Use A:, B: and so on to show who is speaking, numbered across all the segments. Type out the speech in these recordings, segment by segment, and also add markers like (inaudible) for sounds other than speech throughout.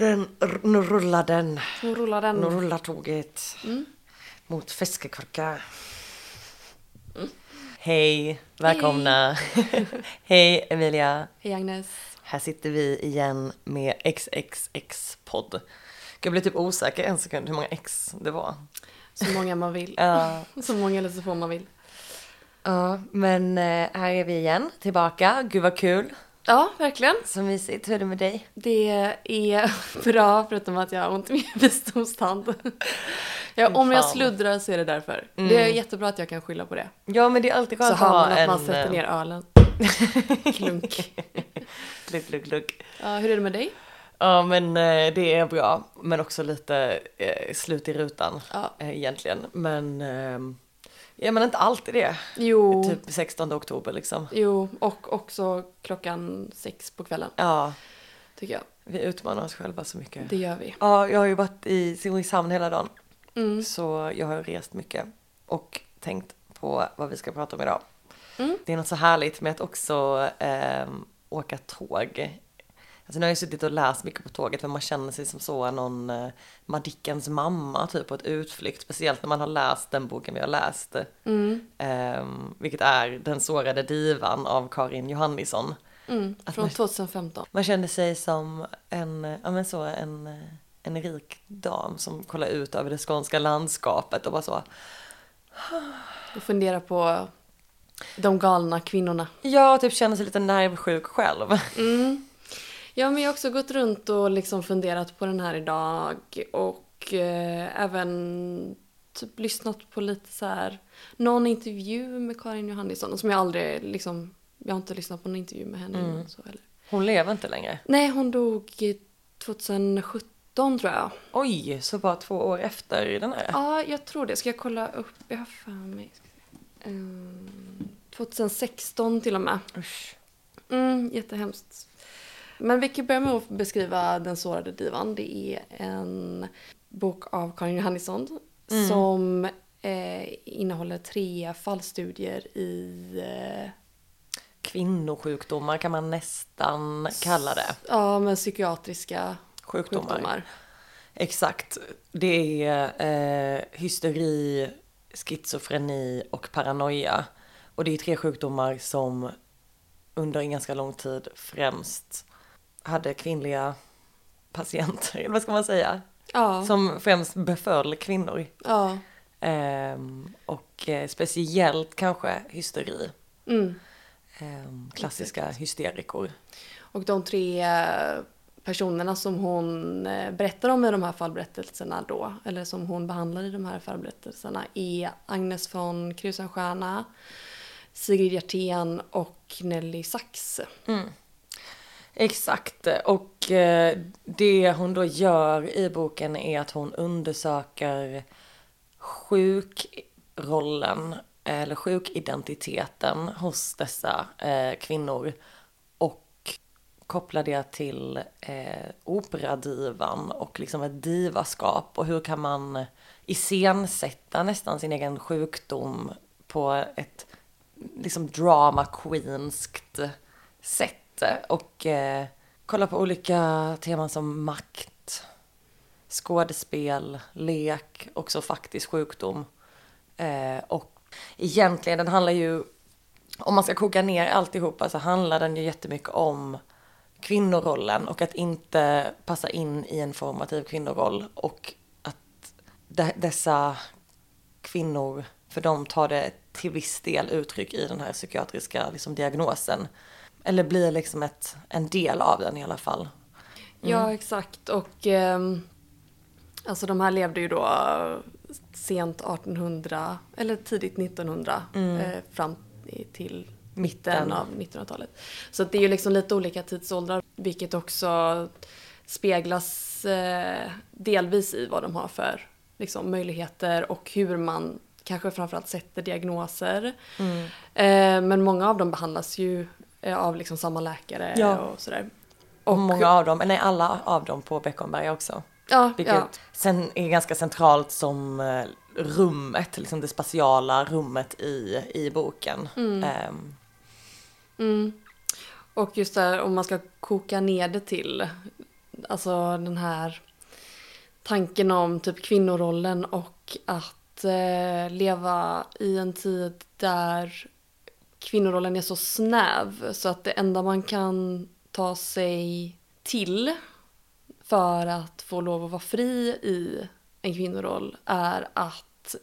A: Den, nu rullar den.
B: Nu rullar den.
A: Nu rullar tåget.
B: Mm.
A: Mot Fiskekvarka. Hej, välkomna. (laughs) Hej Emilia.
B: Hej Agnes.
A: Här sitter vi igen med XXX-podd. Jag blev typ osäker en sekund hur många X det var.
B: Så många man vill.
A: Ja, (laughs)
B: Så många eller så få man vill.
A: ja men eh, här är vi igen, tillbaka. Gud vad kul.
B: Ja, verkligen.
A: Så mysigt. Hur är det med dig?
B: Det är (laughs) bra förutom att jag har ont i min visdomstand. (laughs) Ja,
A: Fy
B: om jag sluddrar så är det därför.
A: Mm.
B: Det är jättebra att jag kan skylla på det.
A: Ja men det är alltid
B: Så
A: skönt att ha
B: man att
A: en...
B: man sätter
A: eh,
B: ner ölen. (laughs) Klunk.
A: Glugg, glugg, glugg.
B: Ja, hur är det med dig?
A: Ja men eh, det är bra, men också lite eh, slut i rutan
B: Ja.
A: egentligen. Men, eh, ja men inte alltid det.
B: Jo,
A: Typ 16 oktober liksom.
B: jo, och också klockan sex på kvällen,
A: Ja,
B: tycker jag.
A: vi utmanar oss själva så mycket.
B: Det gör vi.
A: Ja, jag har ju varit i Simrishamn hela dagen.
B: Mm.
A: Så jag har rest mycket och tänkt på vad vi ska prata om idag.
B: Mm.
A: Det är något så härligt med att också ehm, åka tåg. Alltså nu har jag suttit och läst mycket på tåget men man känner sig som så någon uh, Madickens mamma typ på ett utflykt. Speciellt när man har läst den boken vi har läst.
B: Mm.
A: ehm, vilket är Den sårade divan av Karin Johannisson.
B: Mm. Från
A: man-
B: 2015.
A: Man kände sig som en, eh, ja men så en, eh, en rik dam som kollar ut över det skånska landskapet och bara så.
B: Och fundera på de galna kvinnorna.
A: Jag typ känner sig lite nervsjuk själv.
B: Mm. Ja, men jag har också gått runt och liksom funderat på den här idag och eh, även typ lyssnat på lite så här någon intervju med Karin Johannisson som jag aldrig liksom, jag har inte lyssnat på någon intervju med henne
A: Mm.
B: innan så heller.
A: Hon lever inte längre.
B: Nej, hon dog i 2017 tror jag.
A: Oj, så bara två år efter den här?
B: Ja, jag tror det. Ska jag kolla upp? Jag har för mig. Mm, 2016 till och med.
A: Usch.
B: Mm, jättehemskt. Men vi kan börja med att beskriva Den sårade divan. Det är en bok av Karin Johannisson
A: Mm.
B: som eh, innehåller tre fallstudier i eh,
A: Kvinnosjukdomar kan man nästan kalla det.
B: ja, men psykiatriska
A: Sjukdomar.
B: sjukdomar.
A: Exakt. Det är eh, hysteri, schizofreni och paranoia. Och det är tre sjukdomar som under en ganska lång tid främst hade kvinnliga patienter, eller vad ska man säga?
B: Ja,
A: Som främst beföll kvinnor.
B: ja.
A: Ehm, och eh, speciellt kanske hysteri.
B: Mm.
A: Ehm, klassiska hysterikor.
B: Och de tre eh, personerna som hon eh, berättar om i de här fallberättelserna då, eller som hon behandlar i de här fallberättelserna, är Agnes von Krusenstjerna, Sigrid Hjertén och Nelly Sachs.
A: Exakt, och eh, det hon då gör i boken är att hon undersöker sjukrollen eller sjukidentiteten hos dessa eh, kvinnor och kopplar det till eh, operadivan och liksom ett divaskap. Och hur kan man iscensätta nästan sin egen sjukdom på ett liksom drama queenskt sätt? Och eh, kolla på olika teman som makt, skådespel, lek, också faktisk sjukdom. Eh, och egentligen, den handlar ju, om man ska koka ner alltihopa så handlar den ju jättemycket om kvinnorollen och att inte passa in i en formativ kvinnoroll och att de- dessa kvinnor, för de tar det till viss del uttryck i den här psykiatriska liksom, diagnosen. Eller blir liksom ett, en del av den i alla fall.
B: Ja, exakt. Och ehm, alltså de här levde ju då sent 1800 eller tidigt 1900 eh, fram till mitten av 1900-talet. Så det är ju liksom lite olika tidsåldrar vilket också speglas eh, delvis i vad de har för liksom, möjligheter och hur man kanske framförallt sätter diagnoser. Eh, men många av dem behandlas ju eh, av liksom samma läkare
A: Ja.
B: och sådär.
A: Och många av dem, nej alla av dem på Beckomberga också.
B: Ja,
A: Vilket
B: ja.
A: sen är ganska centralt som eh, rummet, liksom det spatiala rummet i, i boken. Ehm,
B: Mm. Och just där om man ska koka ner det till alltså den här tanken om typ kvinnorollen och att eh, leva i en tid där kvinnorollen är så snäv så att det enda man kan ta sig till för att få lov att vara fri i en kvinnoroll är att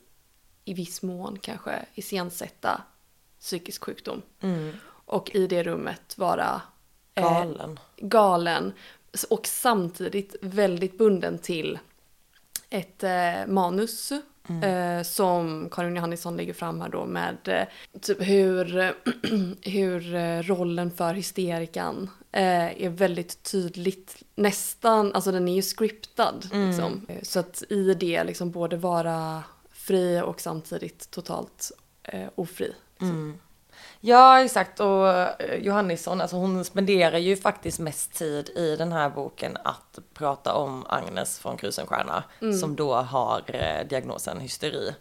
B: i viss mån kanske iscensätta psykisk sjukdom.
A: Mm.
B: Och i det rummet vara eh,
A: Galen.
B: galen och samtidigt väldigt bunden till ett eh, manus eh, som Karin Johannisson lägger fram här då med eh, typ hur, (clears throat) hur eh, rollen för hysterikan eh, är väldigt tydligt nästan, alltså den är ju scriptad liksom. Eh, Så att i det liksom både vara fri och samtidigt totalt ofri.
A: Ja, exakt. Och eh, Johannisson, alltså hon spenderar ju faktiskt mest tid i den här boken att prata om Agnes från Krusenstjerna, som då har eh, diagnosen hysteri.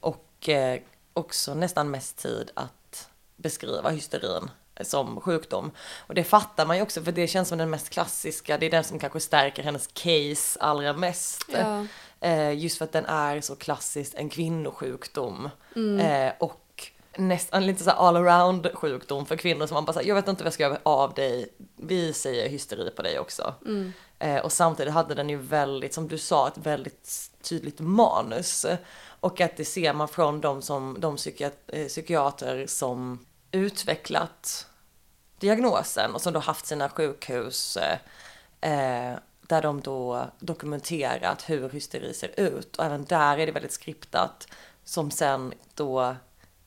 A: Och eh, också nästan mest tid att beskriva hysterin som sjukdom. Och det fattar man ju också, för det känns som den mest klassiska, det är den som kanske stärker hennes case allra mest.
B: Ja.
A: Eh, just för att den är så klassiskt en kvinnosjukdom. Eh, och nästan lite så all around sjukdom för kvinnor som man bara säger, jag vet inte vad jag ska göra av dig, vi säger hysteri på dig också. Eh, och samtidigt hade den ju väldigt, som du sa, ett väldigt tydligt manus. Och att det ser man från de, som, de eh, psykiater som utvecklat diagnosen och som då haft sina sjukhus eh, eh, där de då dokumenterat hur hysteri ser ut och även där är det väldigt skriptat som sen då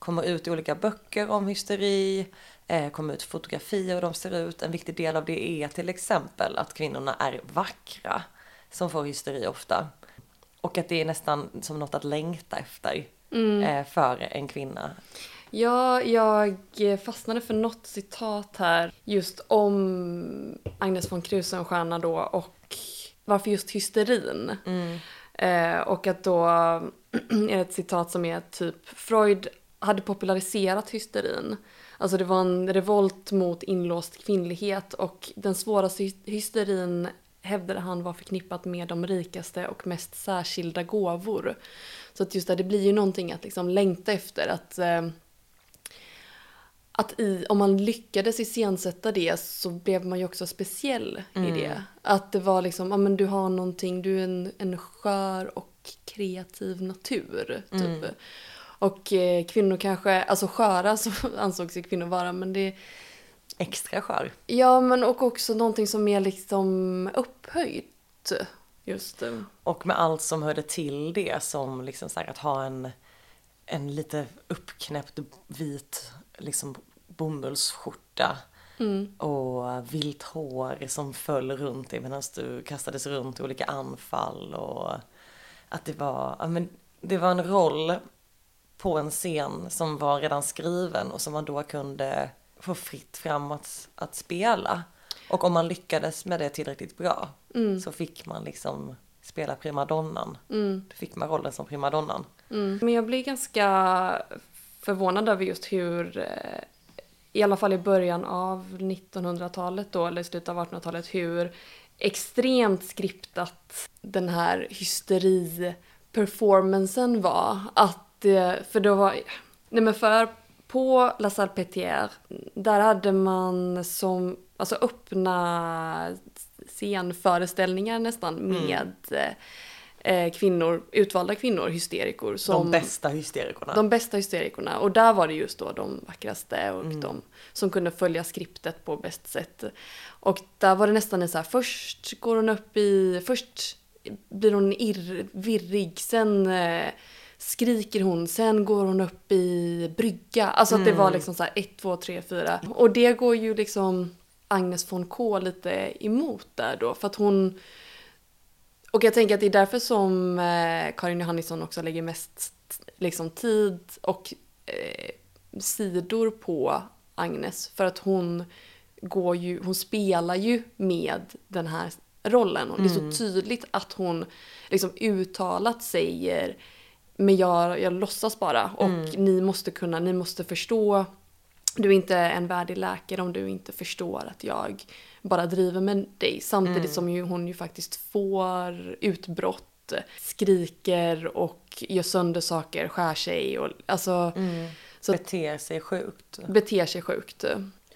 A: kommer ut i olika böcker om hysteri, eh, kommer ut fotografier och de ser ut. En viktig del av det är till exempel att kvinnorna är vackra som får hysteri ofta. Och att det är nästan som något att längta efter eh, för en kvinna.
B: Ja, jag fastnade för något citat här just om Agnes von Krusenstjerna då och varför just hysterin. Eh, och att då (clears throat) är det ett citat som är typ Freud hade populariserat hysterin. Alltså det var en revolt mot inlåst kvinnlighet och den svåraste hy- hysterin hävdade han var förknippat med de rikaste och mest särskilda gåvor. Så att just det, det blir ju någonting att liksom längta efter att eh, att i, om man lyckades iscensätta det så blev man ju också speciell i det. Att det var liksom, ja men du har någonting, du är en, en skör och kreativ natur. Typ. Och eh, kvinnor kanske, alltså sköra så (laughs) ansågs ju kvinnor vara men det,
A: Extra skör.
B: ja men och också någonting som är liksom upphöjt. Just eh,
A: Och med allt som hörde till det som liksom så här, att ha en, en lite uppknäppt vit liksom bomullsskjorta och vilt hår som föll runt dig medan du kastades runt i olika anfall och att det var, ja, men det var en roll på en scen som var redan skriven och som man då kunde få fritt fram att, att spela. Och om man lyckades med det tillräckligt bra så fick man liksom spela primadonnan. Då fick man rollen som primadonnan.
B: Men jag blir ganska förvånad över just hur, eh, i alla fall i början av 1900-talet då, eller i slutet av 1800-talet, hur extremt skriptat den här hysteri-performancen var. Att, eh, för då var, nej men för på La Salpêtrière, där hade man som, alltså öppna scenföreställningar nästan med eh, kvinnor, utvalda kvinnor, hysterikor. Som,
A: De bästa hysterikerna.
B: de bästa hysterikerna. Och där var det just då de vackraste och de som kunde följa skriptet på bäst sätt. Och där var det nästan en så här, först går hon upp i, först blir hon irr, virrig, sen eh, skriker hon, sen går hon upp i brygga. Alltså att det var liksom så här ett, två, tre, fyra. Och det går ju liksom Agnes von K lite emot där då, för att hon och jag tänker att det är därför som eh, Karin Johannisson också lägger mest liksom, tid och eh, sidor på Agnes. För att hon, går ju, hon spelar ju med den här rollen. Och Det är så tydligt att hon liksom uttalat säger men jag, jag låtsas bara och ni måste kunna, ni måste förstå du är inte en värdig läkare om du inte förstår att jag bara driver med dig. Samtidigt
A: Mm.
B: som ju hon ju faktiskt får utbrott, skriker och gör sönder saker, skär sig och alltså Så-
A: Beter sig sjukt.
B: beter sig sjukt.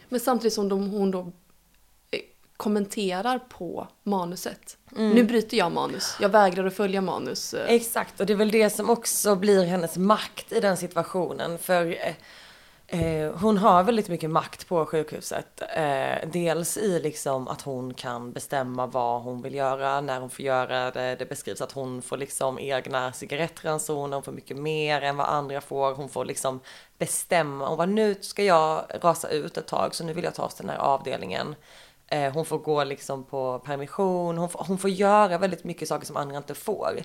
B: Men samtidigt som de, hon då kommenterar på manuset.
A: Mm.
B: Nu bryter jag manus. Jag vägrar att följa manus.
A: Exakt, och det är väl det som också blir hennes makt i den situationen. För eh, eh, hon har väldigt mycket makt på sjukhuset. Eh, dels i liksom att hon kan bestämma vad hon vill göra, när hon får göra det. Det beskrivs att hon får liksom egna cigarettransoner, hon får mycket mer än vad andra får. Hon får liksom bestämma, och vad nu ska jag rasa ut ett tag så nu vill jag ta oss till den här avdelningen. Eh, hon får gå liksom på permission, hon får, hon får göra väldigt mycket saker som andra inte får.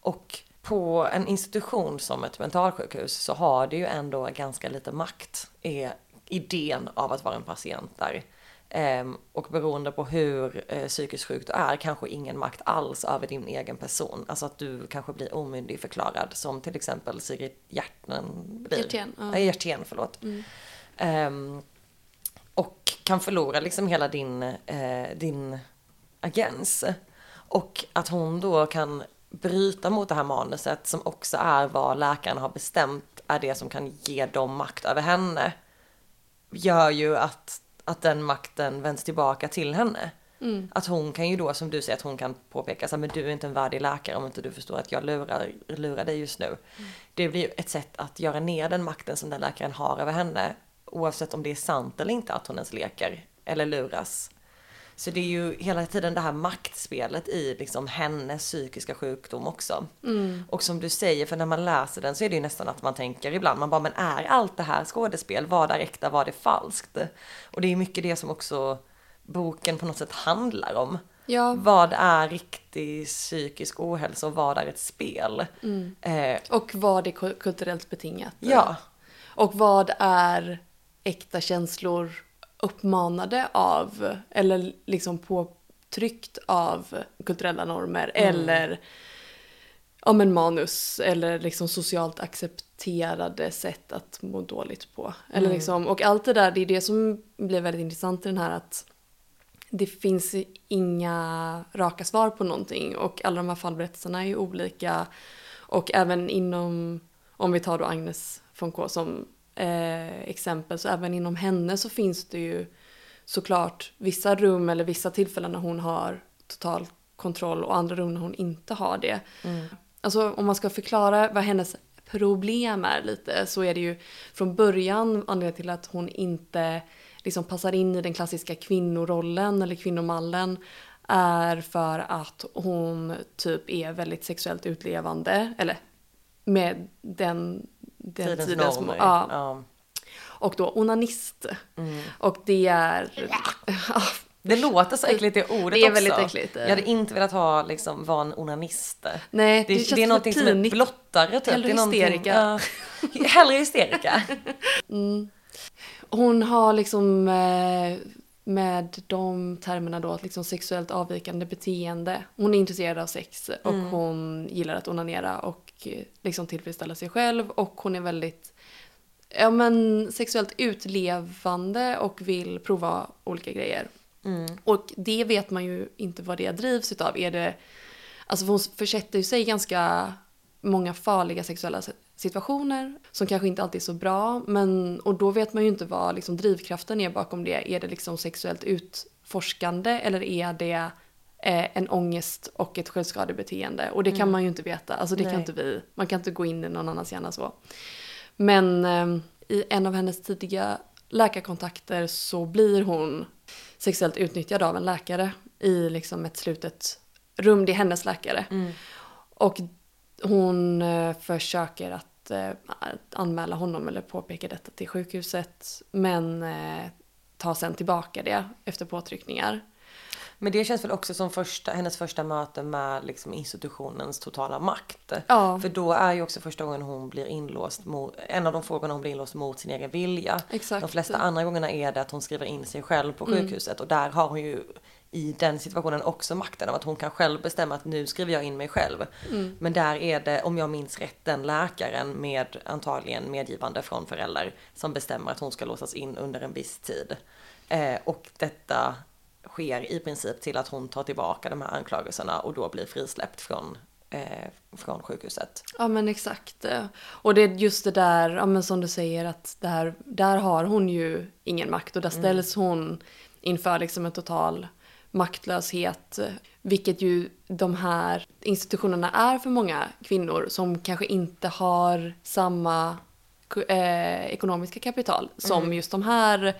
A: Och på en institution som ett mentalsjukhus så har det ju ändå ganska lite makt, är idén av att vara en patient där. Ehm, och beroende på hur eh, psykiskt sjuk du är, kanske ingen makt alls över din egen person. Alltså att du kanske blir omyndigförklarad, som till exempel Sigrid Hjärten blir.
B: Hjertén, ja.
A: Ja, Hjertén, förlåt. Ehm, och kan förlora liksom hela din, eh, din agens. Och att hon då kan bryta mot det här manuset som också är vad läkaren har bestämt är det som kan ge dem makt över henne. Gör ju att, att den makten vänds tillbaka till henne. Att hon kan ju då, som du säger, att hon kan påpeka så här, men du är inte en värdig läkare om inte du förstår att jag lurar, lurar dig just nu. Det blir ju ett sätt att göra ner den makten som den läkaren har över henne. Oavsett om det är sant eller inte att hon ens leker eller luras. Så det är ju hela tiden det här maktspelet i liksom hennes psykiska sjukdom också. Och som du säger, för när man läser den så är det ju nästan att man tänker ibland, man bara men är allt det här skådespel? Vad är äkta, vad är falskt? Och det är mycket det som också boken på något sätt handlar om.
B: Ja.
A: Vad är riktig psykisk ohälsa och vad är ett spel? Eh,
B: Och vad är ku- kulturellt betingat.
A: ja,
B: Och vad är äkta känslor uppmanade av eller liksom påtryckt av kulturella normer eller om en manus eller liksom socialt accepterade sätt att må dåligt på. Eller liksom, och allt det där, det är det som blir väldigt intressant i den här att det finns inga raka svar på någonting och alla de här fallberättelserna är ju olika. Och även inom, om vi tar då Agnes von K som eh, exempel, så även inom henne så finns det ju såklart vissa rum eller vissa tillfällen när hon har total kontroll och andra rum när hon inte har det. Alltså om man ska förklara vad hennes problem är lite så är det ju från början anledningen till att hon inte liksom passar in i den klassiska kvinnorollen eller kvinnomallen är för att hon typ är väldigt sexuellt utlevande eller med den, den
A: tidens
B: tidens
A: normer.
B: ja,
A: Ja.
B: och då onanist. Och det är... (laughs)
A: Det låter så äckligt det ordet
B: Det är
A: också.
B: väldigt äckligt.
A: Jag hade inte velat ha liksom vara en onanist.
B: Nej,
A: Det,
B: det,
A: det,
B: känns
A: är
B: lite
A: någonting som är blottare typ.
B: Hellre
A: det är
B: hysterika.
A: Ja. hellre hysterika. (laughs)
B: Hon har liksom eh, med de termerna då, liksom sexuellt avvikande beteende. Hon är intresserad av sex och
A: Mm.
B: hon gillar att onanera och liksom tillfredsställa sig själv och hon är väldigt ja, men, sexuellt utlevande och vill prova olika grejer.
A: Mm.
B: Och det vet man ju inte vad det drivs utav. Är det, alltså hon försätter ju sig i ganska många farliga sexuella situationer som kanske inte alltid är så bra. Men, och då vet man ju inte vad liksom, drivkraften är bakom det. Är det liksom sexuellt utforskande eller är det eh, en ångest och ett självskadebeteende? Och det kan man ju inte veta. Alltså det kan
A: Nej.
B: inte vi. Man kan inte gå in i någon annans hjärna så. Men eh, i en av hennes tidiga läkarkontakter så blir hon sexuellt utnyttjad av en läkare i liksom ett slutet rum. Det är hennes läkare. Och hon eh, försöker att, eh, att anmäla honom eller påpeka detta till sjukhuset. Men eh, tar sen tillbaka det efter påtryckningar.
A: Men det känns väl också som första, hennes första möte med liksom institutionens totala makt.
B: Ja.
A: För då är ju också första gången hon blir inlåst mot, en av de få gångerna hon blir inlåst mot sin egen vilja.
B: Exakt.
A: De flesta andra gångerna är det att hon skriver in sig själv på sjukhuset och där har hon ju i den situationen också makten av att hon kan själv bestämma att nu skriver jag in mig själv.
B: Mm.
A: Men där är det, om jag minns rätt, den läkaren med antagligen medgivande från föräldrar som bestämmer att hon ska låsas in under en viss tid. Eh, och detta sker i princip till att hon tar tillbaka de här anklagelserna och då blir frisläppt från, eh, från sjukhuset.
B: Ja men exakt. Och det är just det där, ja, men som du säger att där, där har hon ju ingen makt och där ställs hon inför liksom en total maktlöshet. Vilket ju de här institutionerna är för många kvinnor som kanske inte har samma eh, ekonomiska kapital som just de här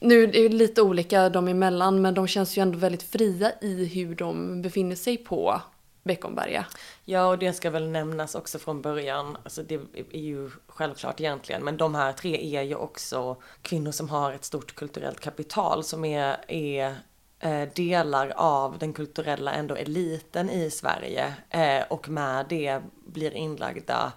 B: nu är det lite olika dem emellan men de känns ju ändå väldigt fria i hur de befinner sig på Beckomberga.
A: Ja, och det ska väl nämnas också från början. Alltså det är ju självklart egentligen, men de här tre är ju också kvinnor som har ett stort kulturellt kapital som är, är eh, delar av den kulturella ändå eliten i Sverige eh, och med det blir inlagda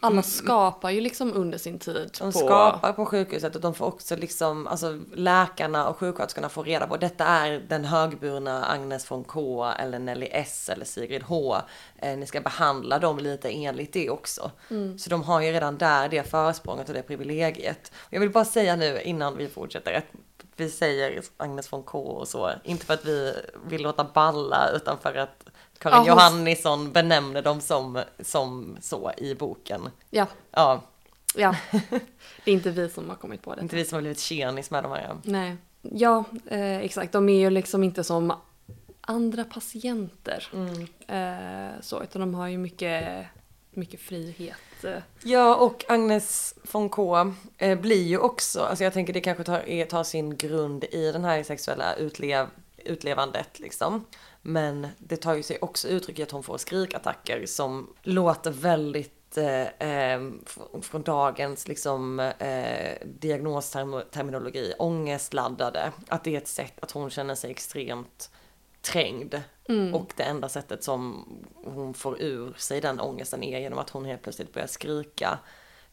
B: alla skapar ju liksom under sin tid
A: de
B: på...
A: skapar på sjukhuset och de får också liksom, alltså läkarna och sjuksköterskorna får reda på detta är den högburna Agnes von K eller Nelly S eller Sigrid H. Eh, ni ska behandla dem lite enligt det också. Så de har ju redan där det försprånget och det privilegiet. Jag vill bara säga nu innan vi fortsätter att vi säger Agnes von K och så, inte för att vi vill låta balla utan för att Karin
B: Ja, hon-
A: Johannisson benämner dem som, som så i boken.
B: Ja,
A: Ja,
B: ja. (laughs) Det är inte vi som har kommit på det.
A: inte vi som har blivit tjenis med de här.
B: Nej. Ja, eh, exakt. De är ju liksom inte som andra patienter. Eh, så, utan de har ju mycket, mycket frihet.
A: Ja, och Agnes von K eh, blir ju också, alltså jag tänker det kanske tar, tar sin grund i den här sexuella utlev, utlevandet liksom. Men det tar ju sig också uttryck i att hon får skrikattacker som låter väldigt eh, eh, fr- från dagens liksom eh, diagnosterminologi, ångestladdade. Att det är ett sätt att hon känner sig extremt trängd. Och det enda sättet som hon får ur sig den ångesten är genom att hon helt plötsligt börjar skrika.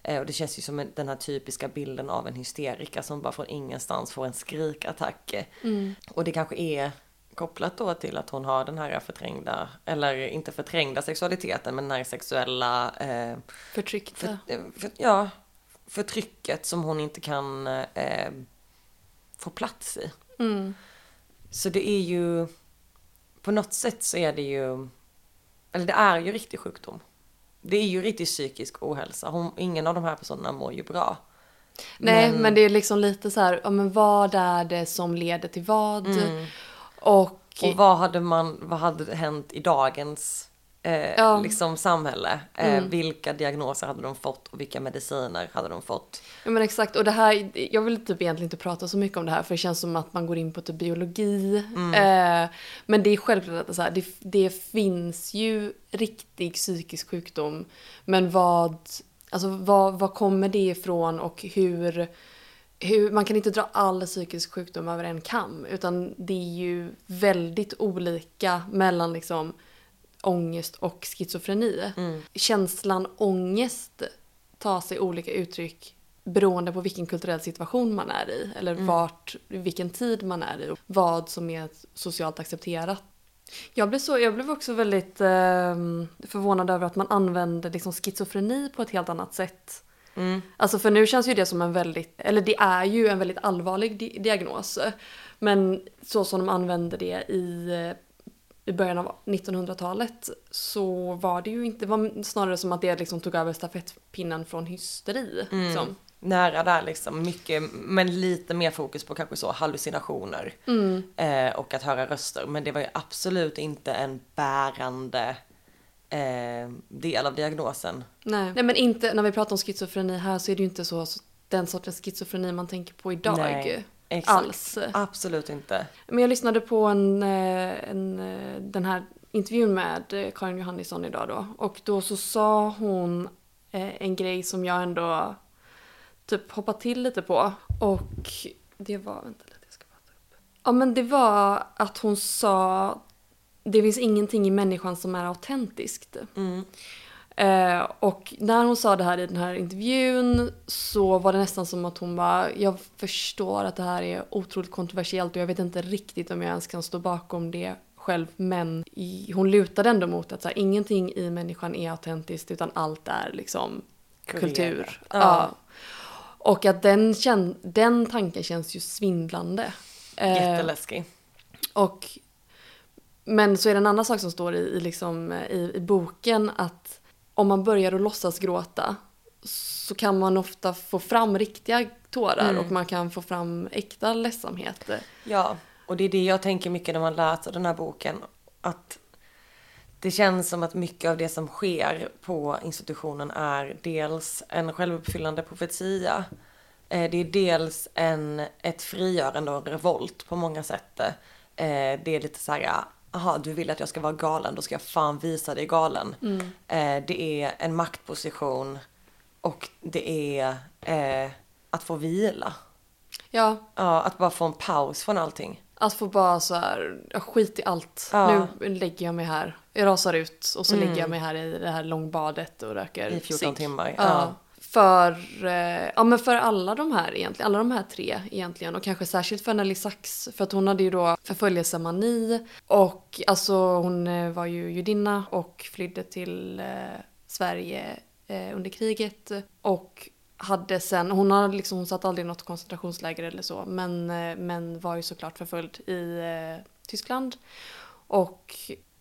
A: Eh, och det känns ju som en, den här typiska bilden av en hysterika som bara från ingenstans får en skrikattack. Och det kanske är kopplat då till att hon har den här förträngda, eller inte förträngda sexualiteten, men den här sexuella, eh,
B: Förtryckta.
A: för, eh, för, ja, förtrycket som hon inte kan eh, få plats i.
B: Mm.
A: Så det är ju, på något sätt så är det ju, eller det är ju riktig sjukdom. Det är ju riktig psykisk ohälsa. Hon, ingen av de här personerna mår ju bra.
B: Nej,
A: Men-
B: men... det är liksom lite så här, ja men vad är det som leder till vad? Och,
A: Och vad hade man, vad hade hänt i dagens eh,
B: Ja. Mm.
A: liksom samhälle? Eh, Vilka diagnoser hade de fått och vilka mediciner hade de fått?
B: ja men exakt, och det här, jag vill typ egentligen inte prata så mycket om det här för det känns som att man går in på typ biologi. Eh, men det är självklart att så här, det, det finns ju riktig psykisk sjukdom. Men vad, alltså vad, vad kommer det ifrån och hur, hur, man kan inte dra all psykisk sjukdom över en kam utan det är ju väldigt olika mellan liksom ångest och schizofreni. Känslan ångest tar sig olika uttryck beroende på vilken kulturell situation man är i eller vart, vilken tid man är i och vad som är socialt accepterat. Jag blev, så, jag blev också väldigt eh, förvånad över att man använder liksom schizofreni på ett helt annat sätt. Alltså för nu känns ju det som en väldigt, eller det är ju en väldigt allvarlig di- diagnos. Men så som de använde det i, i början av 1900-talet så var det ju inte, var snarare som att det liksom tog över stafettpinnen från hysteri. Liksom.
A: Nära där liksom, mycket, men lite mer fokus på kanske så hallucinationer. Eh, och att höra röster. Men det var ju absolut inte en bärande eh, del av diagnosen.
B: Nej. Nej men inte, när vi pratar om schizofreni här så är det ju inte så, så den sortens schizofreni man tänker på idag.
A: Nej, exakt.
B: Alls.
A: Absolut inte.
B: Men jag lyssnade på en, eh, en, eh, den här intervjun med eh, Karin Johannisson idag då. Och då så sa hon en grej som jag ändå typ hoppade till lite på. Och det var, vänta lite jag ska bara ta upp. Ja men det var att hon sa det finns ingenting i människan som är autentiskt. Eh, och när hon sa det här i den här intervjun så var det nästan som att hon bara, jag förstår att det här är otroligt kontroversiellt och jag vet inte riktigt om jag ens kan stå bakom det själv men i, hon lutade ändå mot att så här, ingenting i människan är autentiskt utan allt är liksom kultur.
A: Ja.
B: Ja. Och att den, den tanken känns ju svindlande. Eh,
A: Jätteläskig.
B: och, men så är det en annan sak som står i, i, liksom, i, i boken att om man börjar att låtsas gråta så kan man ofta få fram riktiga tårar
A: Mm.
B: och man kan få fram äkta ledsamhet.
A: Ja, och det är det jag tänker mycket när man läser den här boken. Att det känns som att mycket av det som sker på institutionen är dels en självuppfyllande profetia. Eh, Det är dels en, ett frigörande och en revolt på många sätt. Eh, Det är lite så här, aha du vill att jag ska vara galen, då ska jag fan visa dig galen. Eh, Det är en maktposition och det är eh, att få vila.
B: Ja,
A: Ja, att bara få en paus från allting.
B: att få bara så här, skit i allt.
A: Ja.
B: Nu lägger jag mig här. Jag rasar ut och så lägger jag mig här i det här långbadet och röker
A: I 14
B: cigg.
A: timmar,
B: Ja. För, eh, ja, men för alla de här egentligen, alla de här tre egentligen. Och kanske särskilt för Nelly Sachs för att hon hade ju då förföljelsemani. Och alltså hon eh, var ju judinna och flydde till eh, Sverige eh, under kriget. Och hade sen, hon, hade liksom, hon satt aldrig i något koncentrationsläger eller så men, eh, men var ju såklart förföljd i eh, Tyskland. Och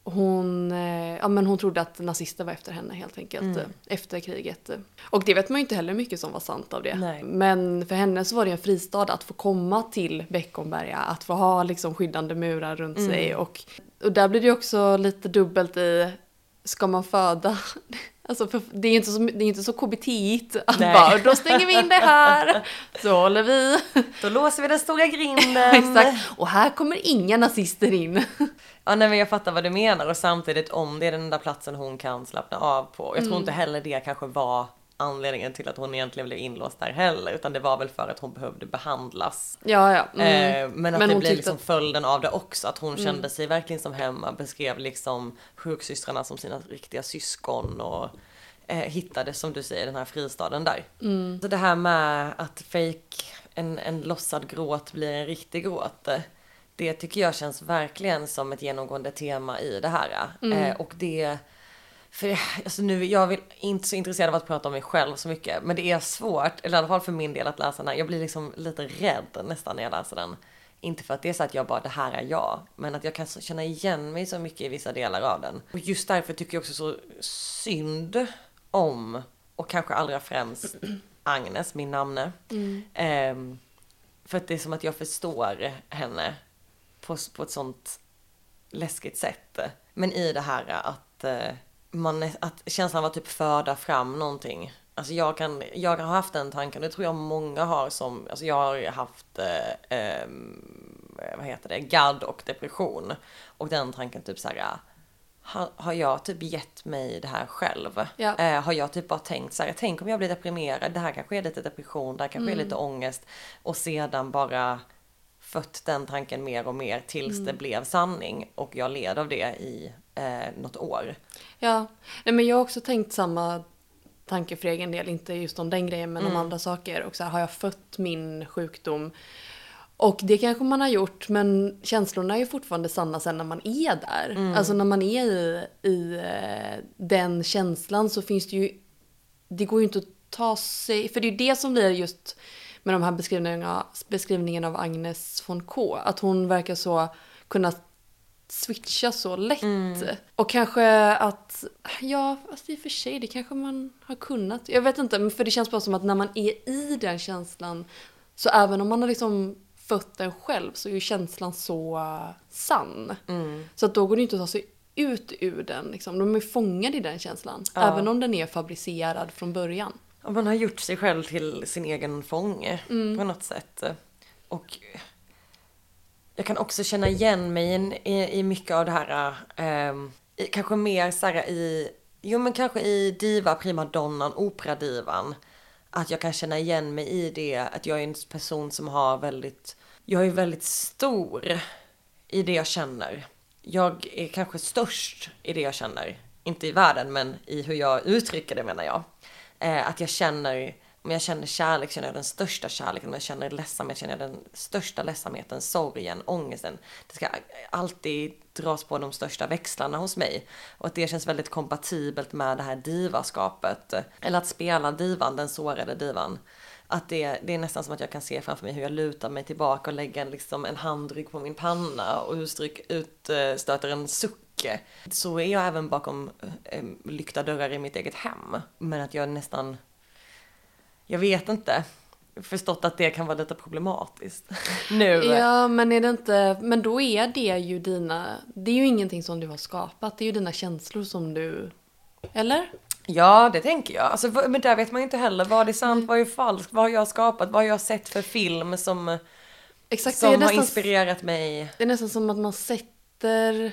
B: hon, eh, ja, men hon trodde att nazister var efter henne helt enkelt.
A: Mm.
B: eh, Efter kriget. Och det vet man ju inte heller mycket som var sant av det.
A: Nej.
B: Men för henne så var det en fristad att få komma till Beckomberga. Att få ha liksom skyddande murar runt
A: Mm.
B: sig. Och, och där blir det ju också lite dubbelt i, ska man föda? Alltså för det är inte så, det är inte så KBT-igt att
A: Nej.
B: bara, då stänger vi in det här. (laughs) Så håller vi.
A: Då låser vi den stora grinden. (laughs)
B: Exakt. Och här kommer inga nazister in. (laughs)
A: Ja, nej, men jag fattar vad du menar och samtidigt om det är den enda platsen hon kan slappna av på. Jag tror inte heller det kanske var anledningen till att hon egentligen blev inlåst där heller, utan det var väl för att hon behövde behandlas.
B: Ja, ja. Mm.
A: Eh, men att
B: Men
A: det blir liksom följden av det också, att hon kände sig verkligen som hemma, beskrev liksom sjuksystrarna som sina riktiga syskon och eh, hittade som du säger den här fristaden där. Så det här med att fake en, en lossad gråt blir en riktig gråt. Det tycker jag känns verkligen som ett genomgående tema i det här. Eh, och det för alltså nu, jag är inte så intresserad av att prata om mig själv så mycket, men det är svårt, eller i alla fall för min del att läsa den här. Jag blir liksom lite rädd nästan när jag läser den. Inte för att det är så att jag bara, det här är jag, men att jag kan känna igen mig så mycket i vissa delar av den. Och just därför tycker jag också så synd om, och kanske allra främst (clears throat) Agnes, min namne. Ehm, för att det är som att jag förstår henne på, på ett sånt läskigt sätt. Men i det här att, eh, man, är- att känslan av att typ föda fram någonting. Alltså jag, kan, jag har haft den tanken, det tror jag många har som, alltså jag har haft, eh, ehm, vad heter det, gadd och depression. Och den tanken typ så här, har, har jag typ gett mig det här själv?
B: Ja.
A: Eh, har jag typ bara tänkt så här, tänk om jag blir deprimerad, det här kanske är lite depression, det här kanske är lite ångest. Och sedan bara fött den tanken mer och mer tills det blev sanning. Och jag led av det i eh, något år.
B: Ja, nej men jag har också tänkt samma tanke för egen del, inte just om den grejen men
A: Mm.
B: om andra saker. Och så här, har jag fött min sjukdom? Och det kanske man har gjort men känslorna är ju fortfarande sanna sen när man är där.
A: Mm.
B: Alltså när man är i, i eh, den känslan så finns det ju, det går ju inte att ta sig, för det är ju det som blir just med de här beskrivningarna, beskrivningarna av Agnes von K. Att hon verkar så kunna switcha så lätt. Och kanske att, ja, fast i och för sig, det kanske man har kunnat. Jag vet inte, men för det känns bara som att när man är i den känslan, så även om man har liksom fött den själv så är ju känslan så sann. Så att då går det inte att ta sig ut ur den. Liksom. De är fångade i den känslan. Även om den är fabricerad från början.
A: Och man har gjort sig själv till sin egen fånge på något sätt. Och jag kan också känna igen mig i, i, mycket av det här, ehm, i, kanske mer så här i, jo men kanske i diva, primadonnan, operadivan. Att jag kan känna igen mig i det, att jag är en person som har väldigt, jag är väldigt stor i det jag känner. Jag är kanske störst i det jag känner. inte i världen men i hur jag uttrycker det menar jag. Eh, att jag känner, om jag känner kärlek känner jag den största kärleken, om jag känner ledsamhet känner jag den största ledsamheten, sorgen, ångesten. Det ska alltid dras på de största växlarna hos mig. Och att det känns väldigt kompatibelt med det här divaskapet. Eller att spela divan, den sårade divan. Att det, det är nästan som att jag kan se framför mig hur jag lutar mig tillbaka och lägger en, liksom, en handrygg på min panna och utstryk, utstöter en suck. Så är jag även bakom eh, lyckta dörrar i mitt eget hem. Men att jag nästan, jag vet inte, förstått att det kan vara lite problematiskt (laughs) nu.
B: Ja, men är det inte, men då är det ju dina, det är ju ingenting som du har skapat, det är ju dina känslor som du, eller?
A: Ja, det tänker jag. Alltså, men där vet man ju inte heller vad är sant, vad är falskt, vad har jag skapat, vad har jag sett för film som,
B: Exakt,
A: som har
B: nästan,
A: inspirerat mig.
B: Det är nästan som att man sätter,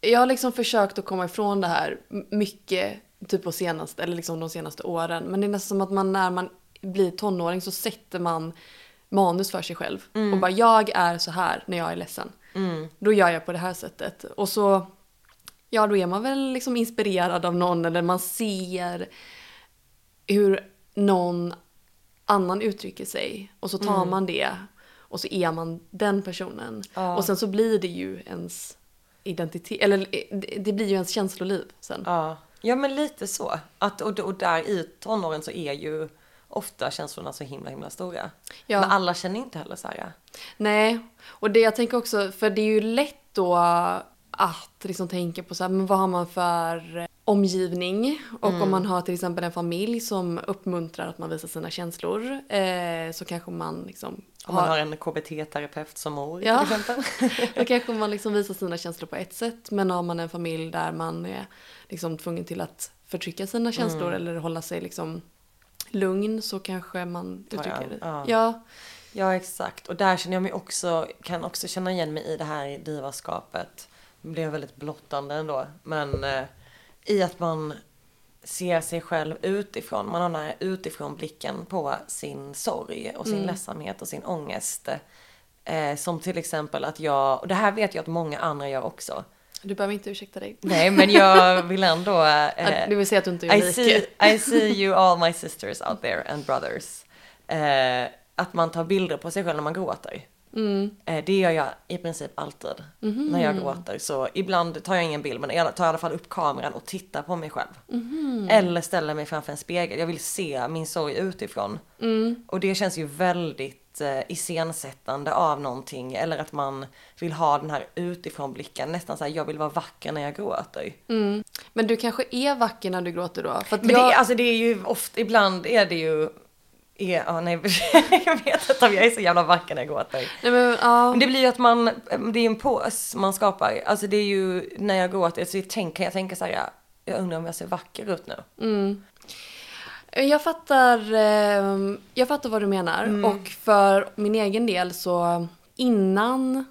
B: jag har liksom försökt att komma ifrån det här mycket, typ på senaste, eller liksom de senaste åren, men det är nästan som att man när man blir tonåring så sätter man manus för sig själv. Och bara jag är så här när jag är ledsen.
A: Mm.
B: Då gör jag på det här sättet. Och så, ja då är man väl liksom inspirerad av någon eller man ser hur någon annan uttrycker sig. Och så tar man det och så är man den personen.
A: Ja.
B: Och sen så blir det ju ens identitet, eller det- det blir ju ens känsloliv sen.
A: Ja, ja men lite så. Att, och, och där i tonåren så är ju ofta känslorna så himla himla stora.
B: Ja.
A: Men alla känner inte heller så här.
B: Nej, och det jag tänker också, för det är ju lätt då att liksom tänka på så här, men vad har man för eh, omgivning? Och om man har till exempel en familj som uppmuntrar att man visar sina känslor eh, så kanske man liksom
A: Om man har en KBT-terapeut som mor
B: Ja.
A: till exempel. (laughs)
B: Då kanske man liksom visar sina känslor på ett sätt. Men har man en familj där man är liksom tvungen till att förtrycka sina känslor eller hålla sig liksom lugn så kanske man uttrycker det.
A: ja.
B: Ja.
A: Ja exakt och där känner jag mig också, kan också känna igen mig i det här divaskapet. Det blev väldigt blottande ändå. Men eh, i att man ser sig själv utifrån. Man har den här utifrån blicken på sin sorg och sin ledsamhet och sin ångest. Eh, som till exempel att jag, och det här vet jag att många andra gör också.
B: Du behöver inte ursäkta dig.
A: Nej men jag (laughs) vill ändå eh,
B: Det vill säga att du inte är
A: I
B: unik.
A: see, I (laughs) see you all my sisters out there and brothers. Eh, att man tar bilder på sig själv när man gråter.
B: Mm.
A: Eh, det gör jag i princip alltid
B: Mhm.
A: när jag gråter. Så ibland tar jag ingen bild men jag tar i alla fall upp kameran och tittar på mig själv.
B: Mhm.
A: Eller ställer mig framför en spegel. Jag vill se min sorg utifrån.
B: Mm.
A: Och det känns ju väldigt eh, iscensättande av någonting. Eller att man vill ha den här utifrån blicken. Nästan så här, jag vill vara vacker när jag gråter.
B: Mm. Men du kanske är vacker när du gråter då? För
A: Men
B: jag...
A: det, alltså det är ju ofta, ibland är det ju, är, ja, nej, (laughs) jag vet inte om jag är så jävla vacker när jag gråter.
B: Nej, men, ja.
A: Men det blir ju att man, det är en pås man skapar. Alltså det är ju, när jag gråter så tänker jag tänker så här, jag undrar om jag ser vacker ut nu.
B: Mm. Jag fattar, eh, jag fattar vad du menar.
A: Mm.
B: Och för min egen del så innan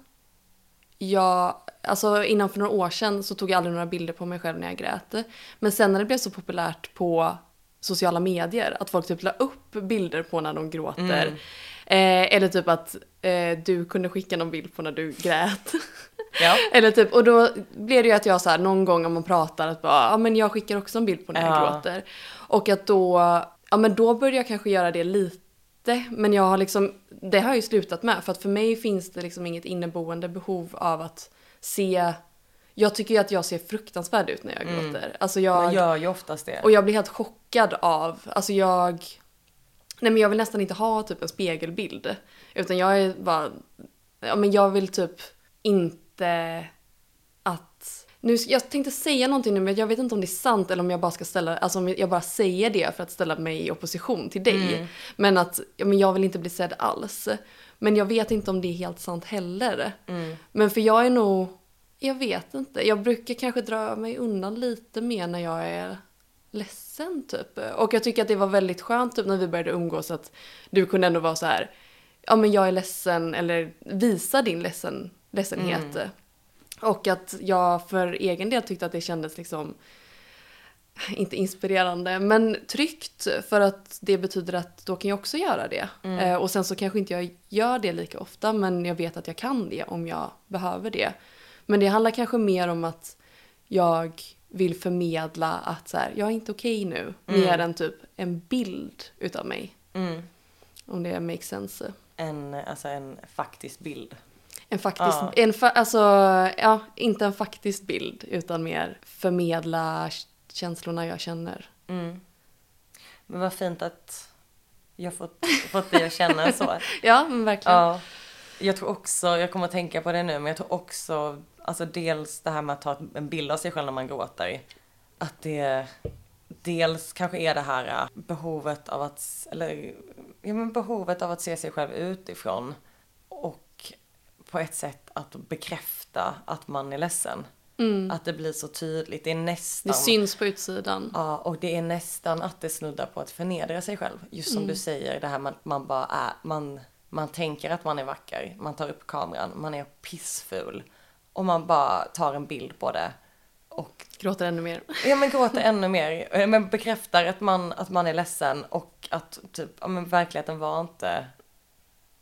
B: jag, alltså innan för några år sedan så tog jag aldrig några bilder på mig själv när jag grät. Men sen när det blev så populärt på sociala medier att folk typ la upp bilder på när de gråter.
A: Mm.
B: Eh, eller typ att eh, du kunde skicka någon bild på när du grät. (laughs)
A: Ja.
B: Eller typ, och då blir det ju att jag så här, någon gång om man pratar att bara, ja men jag skickar också en bild på när jag
A: Ja.
B: gråter. Och att då, ja men då börjar jag kanske göra det lite. Men jag har liksom, det har jag ju slutat med. För att för mig finns det liksom inget inneboende behov av att se, jag tycker ju att jag ser fruktansvärd ut när jag gråter. Alltså jag,
A: Man gör ju oftast det.
B: och jag blir helt chockad av, alltså jag... Nej men jag vill nästan inte ha typ en spegelbild. Utan jag är bara, ja men jag vill typ inte att... Nu, jag tänkte säga någonting nu men jag vet inte om det är sant eller om jag bara ska ställa, alltså om jag bara säger det för att ställa mig i opposition till dig. Men att, ja, men jag vill inte bli sedd alls. Men jag vet inte om det är helt sant heller. Men för jag är nog, jag vet inte. Jag brukar kanske dra mig undan lite mer när jag är ledsen typ. Och jag tycker att det var väldigt skönt typ när vi började umgås att du kunde ändå vara så här, ja men jag är ledsen eller visa din ledsen, ledsenhet. Och att jag för egen del tyckte att det kändes liksom (laughs) inte inspirerande, men tryggt för att det betyder att då kan jag också göra det. Eh, och sen så kanske inte jag gör det lika ofta, men jag vet att jag kan det om jag behöver det. Men det handlar kanske mer om att jag vill förmedla att så här, jag är inte okej nu. Mer än typ en bild utav mig.
A: Mm.
B: Om det makes sense.
A: En, alltså en faktisk bild.
B: En faktisk,
A: Ja.
B: en fa- alltså, ja, inte en faktisk bild utan mer förmedla känslorna jag känner.
A: Mm. Men vad fint att jag fått, fått dig att känna så. (laughs)
B: Ja, men verkligen.
A: Ja. Jag tror också, jag kommer att tänka på det nu, men jag tror också, alltså dels det här med att ta en bild av sig själv när man gråter. Att det dels kanske är det här äh, behovet av att, eller ja men behovet av att se sig själv utifrån. Och på ett sätt att bekräfta att man är ledsen. Att det blir så tydligt, det är nästan.
B: Det syns på utsidan.
A: Ja, och det är nästan att det snuddar på att förnedra sig själv. Just som du säger, det här med att man bara är, man, man tänker att man är vacker, man tar upp kameran, man är pissful. Och man bara tar en bild på det. Och
B: Gråter ännu mer.
A: ja, men gråter (laughs) ännu mer. Men bekräftar att man, att man är ledsen och att typ, ja men verkligheten var inte,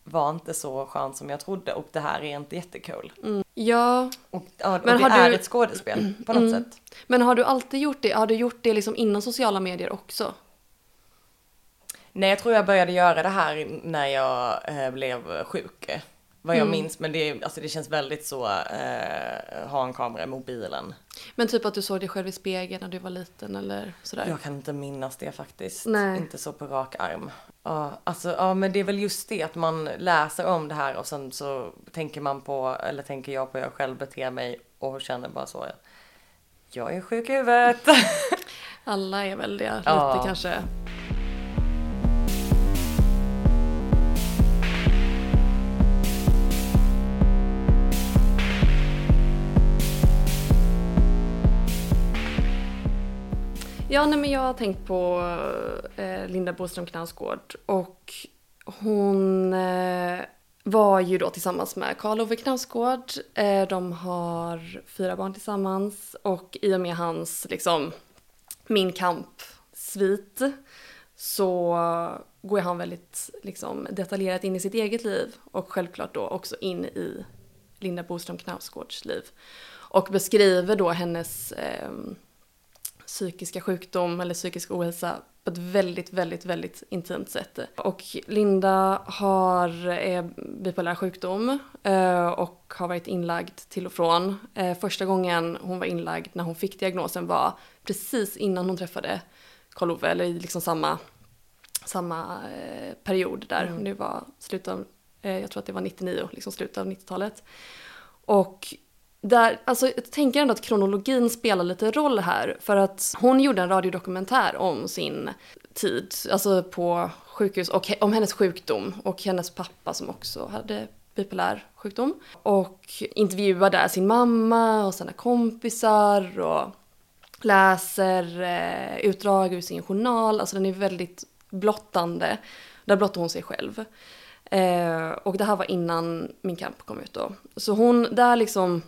A: var inte så skön som jag trodde och det här är inte jättekul.
B: Ja,
A: Och, ja, och
B: Men
A: det
B: har
A: är
B: du-
A: ett skådespel på något sätt.
B: men har du alltid gjort det? Har du gjort det liksom innan sociala medier också?
A: Nej, jag tror jag började göra det här när jag eh, blev sjuk. Vad jag minns, men det, alltså det känns väldigt så, eh, ha en kamera i mobilen.
B: Men typ att du såg dig själv i spegeln när du var liten eller sådär?
A: Jag kan inte minnas det faktiskt.
B: Nej.
A: Inte så på rak arm. Ja, alltså, ja, men det är väl just det att man läser om det här och sen så tänker man på, eller tänker jag på hur jag själv beter mig och känner bara så. Jag är sjuk i huvudet. (laughs)
B: Alla är väl det, lite
A: Ja.
B: kanske. Ja, nej, men jag har tänkt på eh, Linda Boström Knausgård och hon eh, var ju då tillsammans med Karl Ove Knausgård. Eh, de har fyra barn tillsammans och i och med hans liksom min kamp-svit så går han väldigt liksom, detaljerat in i sitt eget liv och självklart då också in i Linda Boström Knausgårds liv. Och beskriver då hennes eh, psykiska sjukdom eller psykisk ohälsa på ett väldigt, väldigt, väldigt intimt sätt. Och Linda har eh, bipolär sjukdom eh, och har varit inlagd till och från. Eh, första gången hon var inlagd när hon fick diagnosen var precis innan hon träffade Karl Ove, eller i liksom samma, samma eh, period där. Det var slutet av, jag tror att det var 99, liksom slutet av 90-talet. Och där, alltså, jag tänker ändå att kronologin spelar lite roll här. För att hon gjorde en radiodokumentär om sin tid, alltså på sjukhus, och om hennes sjukdom. Och hennes pappa som också hade bipolär sjukdom. Och intervjuar där sin mamma och sina kompisar och läser eh, utdrag ur sin journal. Alltså den är väldigt blottande. Där blottar hon sig själv. Eh, och det här var innan Min kamp kom ut då. Så hon, där liksom,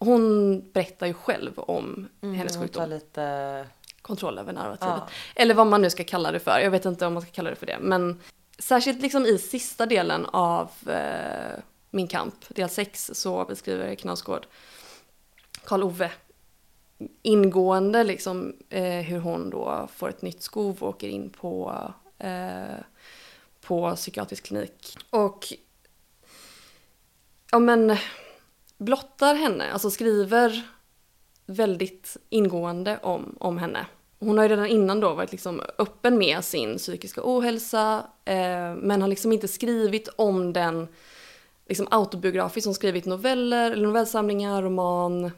B: hon berättar ju själv om hennes
A: Hon
B: sjukdom.
A: tar lite,
B: Kontroll över narrativet.
A: Ja.
B: Eller vad man nu ska kalla det för. Jag vet inte om man ska kalla det för det. Men särskilt liksom i sista delen av eh, Min kamp, del 6, så beskriver Knausgård Karl Ove ingående liksom eh, hur hon då får ett nytt skov och åker in på, eh, på psykiatrisk klinik. Och ja men blottar henne, alltså skriver väldigt ingående om, om henne. Hon har ju redan innan då varit liksom öppen med sin psykiska ohälsa eh, men har liksom inte skrivit om den liksom autobiografiskt. Hon har skrivit noveller, eller novellsamlingar, roman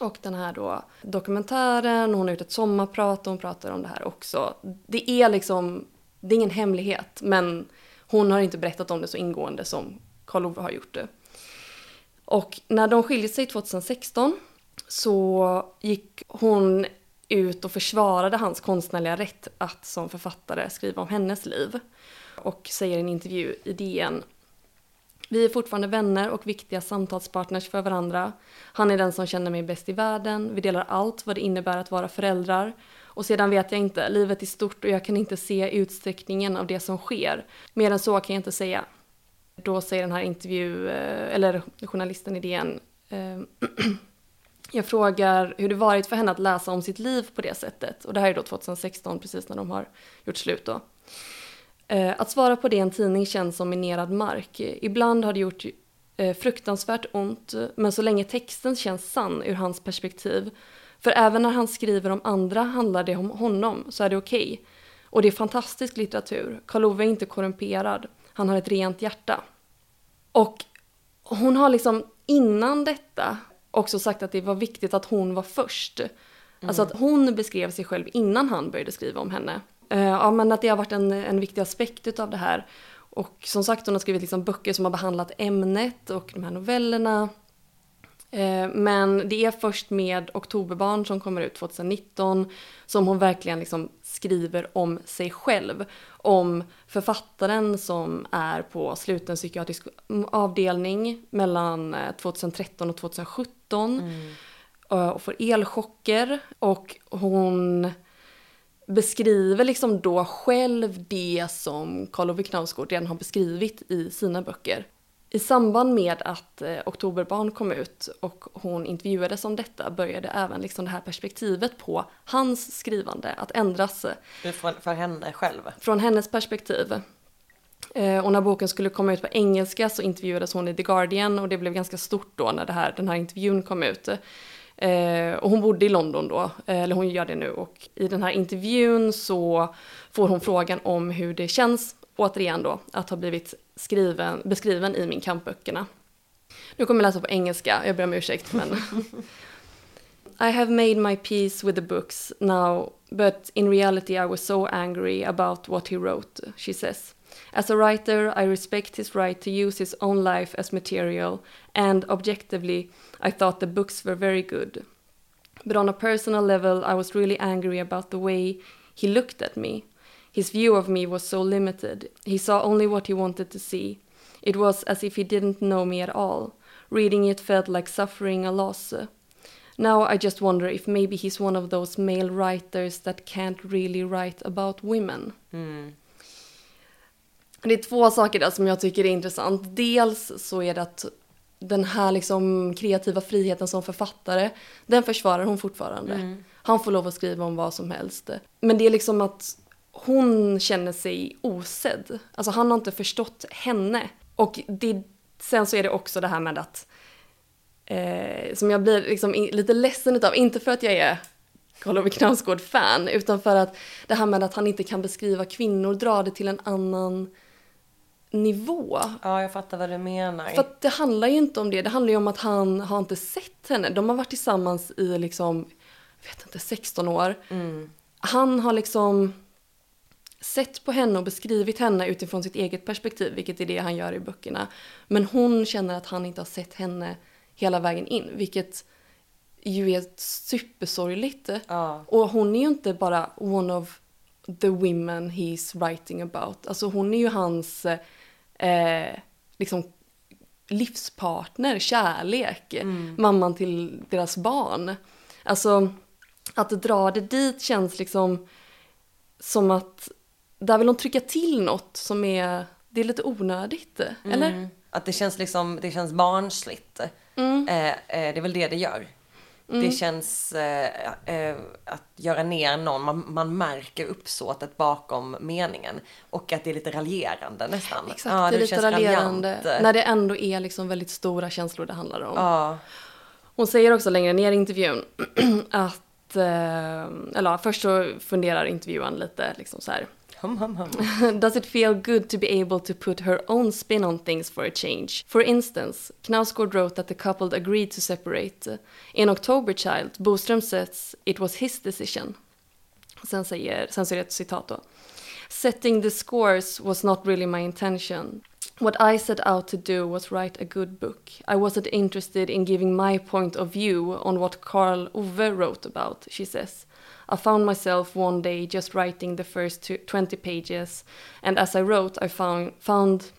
B: och den här då dokumentären. Hon har gjort ett sommarprat och hon pratar om det här också. Det är liksom, det är ingen hemlighet men hon har inte berättat om det så ingående som Karl Ove har gjort det. Och när de skilde sig 2016 så gick hon ut och försvarade hans konstnärliga rätt att som författare skriva om hennes liv. Och säger i en intervju i DN vi är fortfarande vänner och viktiga samtalspartners för varandra. Han är den som känner mig bäst i världen. Vi delar allt vad det innebär att vara föräldrar. Och sedan vet jag inte, livet är stort och jag kan inte se utsträckningen av det som sker. Mer än så kan jag inte säga. Då säger den här intervju, eh, eller journalisten i DN, eh, (clears throat) Jag frågar hur det varit för henne att läsa om sitt liv på det sättet. Och det här är då 2016, precis när de har gjort slut då. Eh, att svara på det i en tidning känns som minerad mark. Ibland har det gjort fruktansvärt ont, men så länge texten känns sann ur hans perspektiv. För även när han skriver om andra handlar det om honom, så är det okej. Okay. Och det är fantastisk litteratur. Karl Ove är inte korrumperad. Han har ett rent hjärta. Och hon har liksom innan detta också sagt att det var viktigt att hon var först. Mm. Alltså att hon beskrev sig själv innan han började skriva om henne. Uh, ja men att det har varit en, en viktig aspekt av det här. Och som sagt hon har skrivit liksom böcker som har behandlat ämnet och de här novellerna. Uh, men det är först med Oktoberbarn som kommer ut 2019 som hon verkligen liksom skriver om sig själv. Om författaren som är på sluten psykiatrisk avdelning mellan 2013 eh, och 2017. Mm. Och får elchocker. Och hon beskriver liksom då själv det som Karl Ove Knausgård redan har beskrivit i sina böcker. I samband med att eh, Oktoberbarn kom ut och hon intervjuades om detta började även liksom det här perspektivet på hans skrivande att ändras.
A: Från, för henne själv?
B: Från hennes perspektiv. Eh, och när boken skulle komma ut på engelska så intervjuades hon i The Guardian och det blev ganska stort då när det här, den här intervjun kom ut. Eh, och hon bodde i London då, eh, eller hon gör det nu. Och i den här intervjun så får hon frågan om hur det känns, återigen då, att ha blivit skriven, beskriven i min kampböckerna. Nu kommer jag läsa på engelska, jag ber om ursäkt men... (laughs) I have made my peace with the books now, but in reality I was so angry about what he wrote, she says. As a writer, I respect his right to use his own life as material, and objectively, I thought the books were very good. But on a personal level, I was really angry about the way he looked at me. His view of me was so limited. He saw only what he wanted to see. It was as if he didn't know me at all. Reading it felt like suffering a loss. Now I just wonder if maybe he's one of those male writers that can't really write about women. Mm. Det är två saker där som jag tycker är intressant. Dels så är det att den här liksom kreativa friheten som författare, den försvarar hon fortfarande. Mm. Han får lov att skriva om vad som helst. Men det är liksom att hon känner sig osedd. Alltså han har inte förstått henne. Och det, sen så är det också det här med att eh, som jag blir liksom lite ledsen utav, inte för att jag är Karl Ove Knausgård-fan, utan för att det här med att han inte kan beskriva kvinnor, dra det till en annan nivå.
A: Ja, jag fattar vad du menar.
B: För att det handlar ju inte om det, det handlar ju om att han har inte sett henne. De har varit tillsammans i liksom, jag vet inte, 16 år. Mm. Han har liksom sett på henne och beskrivit henne utifrån sitt eget perspektiv, vilket är det han gör i böckerna. Men hon känner att han inte har sett henne hela vägen in, vilket ju är supersorgligt. Ja. Och hon är ju inte bara one of the women he's writing about. Alltså hon är ju hans eh, liksom livspartner, kärlek, mm. mamman till deras barn. Alltså att dra det dit känns liksom som att där vill hon trycka till något som är, det är lite onödigt, mm. eller?
A: Att det känns liksom, det känns barnsligt. Mm. Eh, eh, det är väl det det gör. Mm. Det känns eh, eh, att göra ner någon, man, man märker uppsåtet bakom meningen. Och att det är lite raljerande nästan.
B: Exakt, ja, det, är lite raljerande. Raljant. När det ändå är liksom väldigt stora känslor det handlar om. Ja. Hon säger också längre ner i intervjun (clears throat) att, eh, eller först så funderar intervjuaren lite liksom så här
A: Hum, hum, hum. (laughs)
B: Does it feel good to be able to put her own spin on things for a change? For instance, Knausgård wrote that the couple agreed to separate. In October Child, Boström says it was his decision. Sen, säger, sen så ett citat då. Setting the scores was not really my intention. What I set out to do was write a good book. I wasn't interested in giving my point of view on what Carl Ove wrote about, she says. I found myself one day just writing the first 20 pages, and as I wrote, I found, found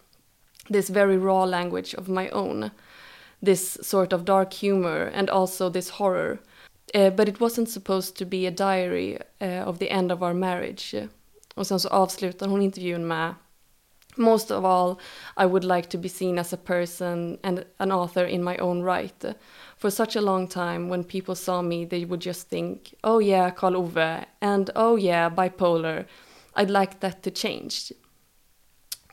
B: this very raw language of my own, this sort of dark humor, and also this horror. Uh, but it wasn't supposed to be a diary uh, of the end of our marriage. Och sen så avslutar hon intervjun med Most of all, I would like to be seen as a person and an author in my own right. For such a long time, when people saw me, they would just think, oh yeah, Karl Ove, and oh yeah, bipolar. I'd like that to change.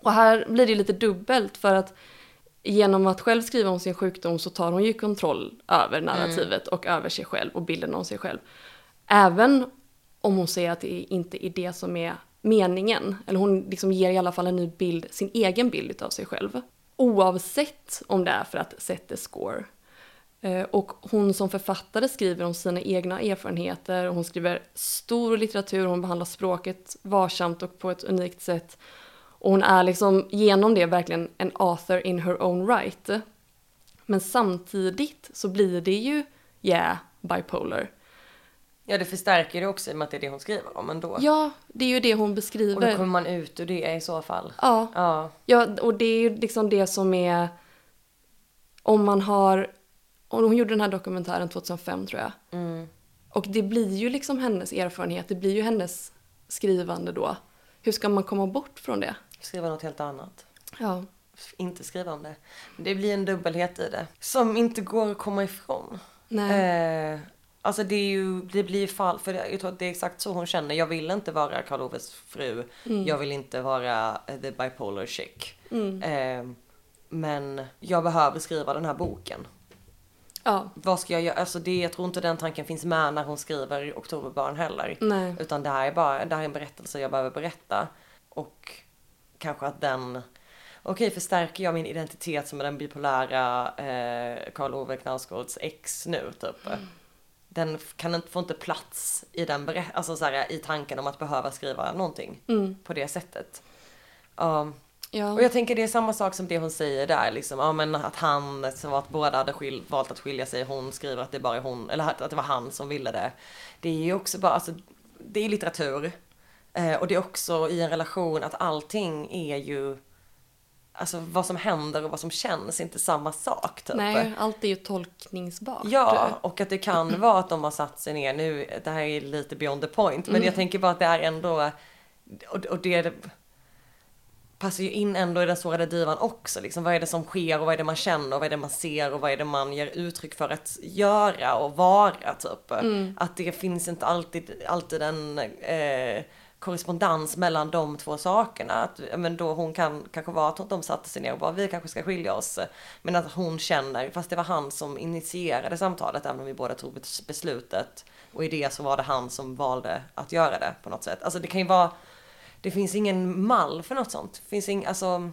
B: Och här blir det lite dubbelt för att genom att själv skriva om sin sjukdom så tar hon ju kontroll över narrativet och över sig själv och bilden av sig själv. Även om hon säger att det inte är det som är meningen. Eller hon liksom ger i alla fall en ny bild, sin egen bild av sig själv. Oavsett om det är för att sätta score. Eh, Och hon som författare skriver om sina egna erfarenheter, hon skriver stor litteratur, hon behandlar språket varsamt och på ett unikt sätt. Och hon är liksom genom det verkligen en author in her own right. Men samtidigt så blir det ju, yeah, bipolar.
A: Ja, det förstärker det också i och med att det är det hon skriver om ändå.
B: Ja, det är ju det hon
A: och då
B: beskriver.
A: kommer man ut ur det i så fall.
B: Ja,
A: Ja.
B: ja, och det är ju liksom det som är... Om man har... Och hon gjorde den här dokumentären 2005 tror jag.
A: Mm.
B: Och det blir ju liksom hennes erfarenhet, det blir ju hennes skrivande då. Hur ska man komma bort från det?
A: Skriva något helt annat.
B: Ja.
A: Inte skriva om det. Det blir en dubbelhet i det. Som inte går att komma ifrån.
B: Nej.
A: Eh, alltså det är ju, det blir fall, för jag tror att det är exakt så hon känner. Jag vill inte vara Karl Oves fru. Jag vill inte vara eh, the bipolar chick.
B: Mm.
A: Eh, men jag behöver skriva den här boken.
B: Ja.
A: Vad ska jag göra? Alltså det, jag tror inte den tanken finns med när hon skriver Oktoberbarn heller.
B: Nej.
A: Utan det här är bara det här är en berättelse jag behöver berätta. Och kanske att den, okej förstärker jag min identitet som är den bipolära eh, Karl Ove Knausgårds ex nu typ. Den f- kan inte, får inte plats i den berä- alltså så här, i tanken om att behöva skriva någonting
B: Mm.
A: på det sättet. Ja.
B: Ja.
A: Och jag tänker det är samma sak som det hon säger där liksom. Ja men att han, att båda hade skil, valt att skilja sig. Hon skriver att det bara är hon, eller att det var han som ville det. Det är ju också bara, alltså det är litteratur. Eh, och det är också i en relation att allting är ju, alltså vad som händer och vad som känns är inte samma sak typ.
B: Nej, allt är ju tolkningsbart.
A: Ja, och att det kan vara att de har satt sig ner nu, det här är lite beyond the point, men jag tänker bara att det är ändå, och, och det passar ju in ändå i den sårade divan också, liksom vad är det som sker och vad är det man känner och vad är det man ser och vad är det man ger uttryck för att göra och vara typ. Att det finns inte alltid, alltid en eh, korrespondens mellan de två sakerna. Att, men då hon kan kanske vara att de satte sig ner och bara vi kanske ska skilja oss. Men att hon känner, fast det var han som initierade samtalet även om vi båda tog bes- beslutet. Och i det så var det han som valde att göra det på något sätt. Alltså det kan ju vara, det finns ingen mall för något sånt. Det finns ing, alltså,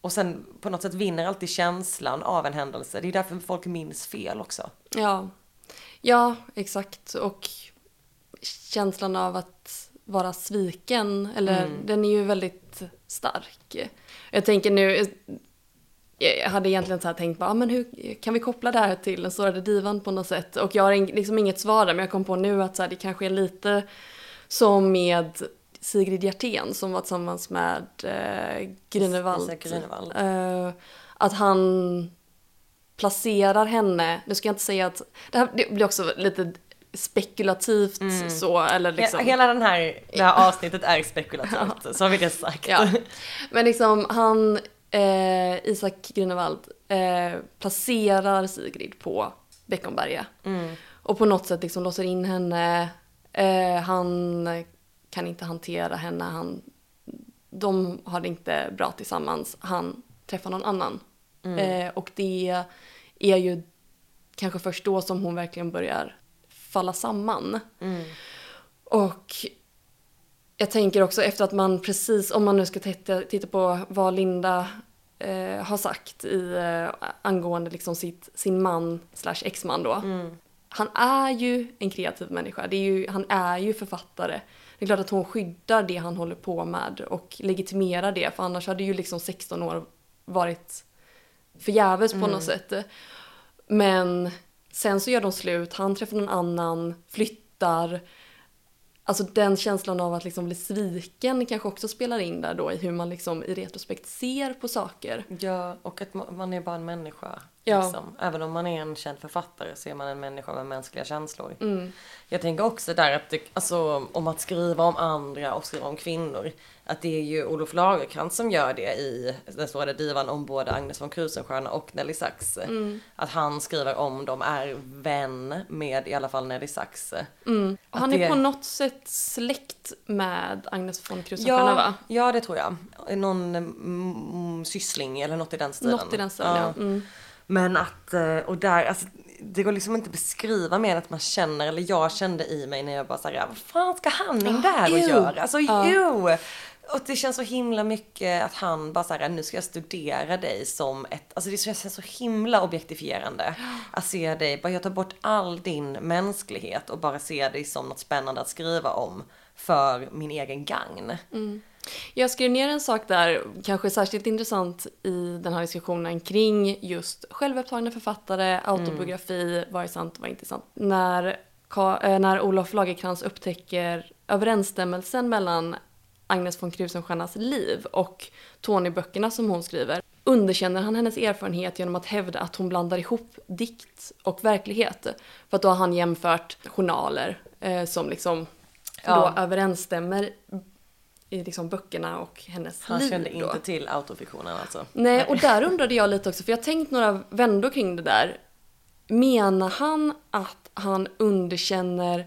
A: och sen på något sätt vinner alltid känslan av en händelse. Det är därför folk minns fel också.
B: Ja. ja, exakt. Och känslan av att vara sviken, eller den är ju väldigt stark. Jag tänker nu, jag hade egentligen så här tänkt bara, ah, men hur kan vi koppla det här till den sårade divan på något sätt? Och jag har liksom inget svar där, men jag kom på nu att så här, det kanske är lite som med Sigrid Hjertén som var tillsammans med eh, Grünewald.
A: Grünewald.
B: Eh, att han placerar henne, nu ska jag inte säga att, det här det blir också lite spekulativt så, eller liksom.
A: He- Hela den här, det här avsnittet är spekulativt, (laughs) så har vi det sagt.
B: Ja. Men liksom han, eh, Isak Grünewald, eh, placerar Sigrid på Beckomberga. Och på något sätt liksom låser in henne. Eh, han kan inte hantera henne. Han, de har det inte bra tillsammans. Han träffar någon annan. Eh, och det är ju kanske först då som hon verkligen börjar falla samman. Och jag tänker också efter att man precis, om man nu ska titta, titta på vad Linda eh, har sagt i, eh, angående liksom sitt, sin man slash exman då. Han är ju en kreativ människa, det är ju, han är ju författare. Det är klart att hon skyddar det han håller på med och legitimerar det för annars hade ju liksom 16 år varit förgäves på något sätt. Men sen så gör de slut, han träffar någon annan, flyttar. Alltså den känslan av att liksom bli sviken kanske också spelar in där då i hur man liksom i retrospekt ser på saker.
A: Ja, och att man är bara en människa.
B: Ja.
A: Liksom. Även om man är en känd författare så är man en människa med mänskliga känslor.
B: Mm.
A: Jag tänker också där att det, alltså, om att skriva om andra och skriva om kvinnor. Att det är ju Olof Lagercrantz som gör det i den stora divan om både Agnes von Krusenstjerna och Nelly Sachs.
B: Mm.
A: Att han skriver om dem, är vän med i alla fall Nelly Sachs.
B: Mm.
A: Att
B: Han
A: det-
B: är på något sätt släkt med Agnes von Krusenstjerna
A: Ja,
B: va?
A: ja, det tror jag. Någon mm, syssling eller något i den stilen.
B: Något i den stilen ja. Mm.
A: Men att, eh, och där, alltså det går liksom inte att beskriva mer än att man känner, eller jag kände i mig när jag bara såhär, vad fan ska han in där och
B: ew.
A: göra? Alltså
B: Ja.
A: jo! Och det känns så himla mycket att han bara såhär, nu ska jag studera dig som ett, alltså det känns så himla objektifierande. (gasps) Att se dig, bara jag tar bort all din mänsklighet och bara se dig som något spännande att skriva om för min egen gagn.
B: Jag skrev ner en sak där, kanske särskilt intressant i den här diskussionen kring just självupptagna författare, autobiografi, vad är sant, vad är inte sant. När, eh, när Olof Lagercrantz upptäcker överensstämmelsen mellan Agnes von Krusenstjernas liv och Tony-böckerna som hon skriver underkänner han hennes erfarenhet genom att hävda att hon blandar ihop dikt och verklighet. För att då har han jämfört journaler eh, som liksom
A: Ja.
B: då överensstämmer i liksom böckerna och hennes
A: Han
B: liv
A: kände
B: då.
A: inte till autofiktionen alltså.
B: Nej, och där undrade jag lite också, för jag har tänkt några vändor kring det där. Menar han att han underkänner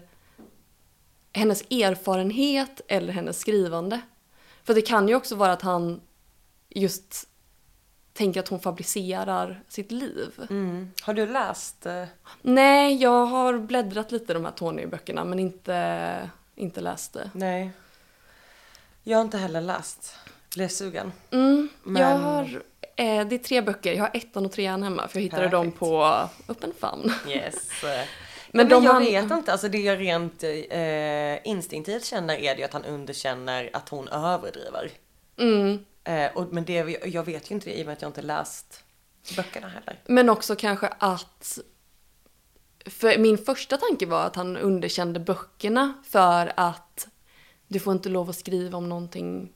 B: hennes erfarenhet eller hennes skrivande? För det kan ju också vara att han just tänker att hon fabricerar sitt liv.
A: Mm. Har du läst eh,
B: Nej, jag har bläddrat lite i de här Tony-böckerna men inte, inte läst det.
A: Nej. Jag har inte heller läst. Blev sugen.
B: Mm,
A: Men-
B: Jag har, eh, det är tre böcker, jag har ettan och trean hemma för jag hittade dem
A: Perfekt.
B: på öppen famn.
A: Yes. (laughs)
B: Men
A: Men,
B: de
A: jag
B: han-
A: vet inte, alltså det jag rent eh, instinktivt känner är det ju att han underkänner att hon överdriver.
B: Mm.
A: Eh, och, men det, jag vet ju inte det i och med att jag inte läst böckerna heller.
B: Men också kanske att... För min första tanke var att han underkände böckerna för att du får inte lov att skriva om någonting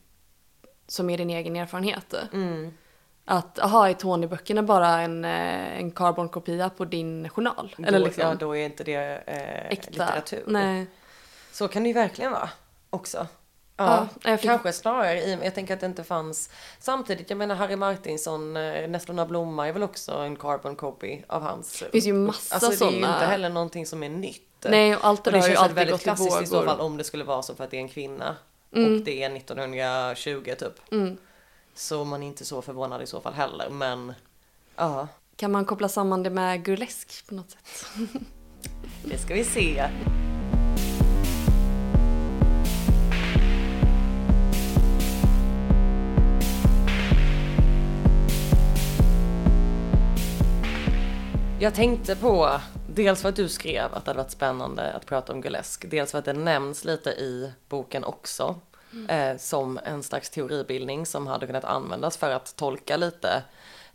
B: som är din egen erfarenhet.
A: Mm.
B: Att, aha, är Tony-böckerna bara en, eh, en carbonkopia på din journal? Eller
A: då,
B: liksom
A: ja, då är inte det eh, litteratur.
B: Nej.
A: Så kan det ju verkligen vara också.
B: Ja,
A: Ja, kanske snarare jag tänker att det inte fanns Samtidigt, jag menar Harry Martinsson, eh, Nässlorna blomma är väl också en carbon copy av hans Det
B: finns ju massa
A: alltså, det är ju inte heller någonting som är nytt
B: Nej, och allt det
A: och det
B: där har ju alltid
A: väldigt
B: gått i
A: klassiskt i så
B: vågor.
A: fall om det skulle vara så för att det är en kvinna
B: Mm.
A: Och det är 1920 typ
B: Mm.
A: Så man är inte så förvånad i så fall heller men Ja,
B: Kan man koppla samman det med burlesk på något sätt? (laughs)
A: det ska vi se Jag tänkte på, dels för att du skrev att det hade varit spännande att prata om Gulesk, dels för att det nämns lite i boken också. Eh, som en slags teoribildning som hade kunnat användas för att tolka lite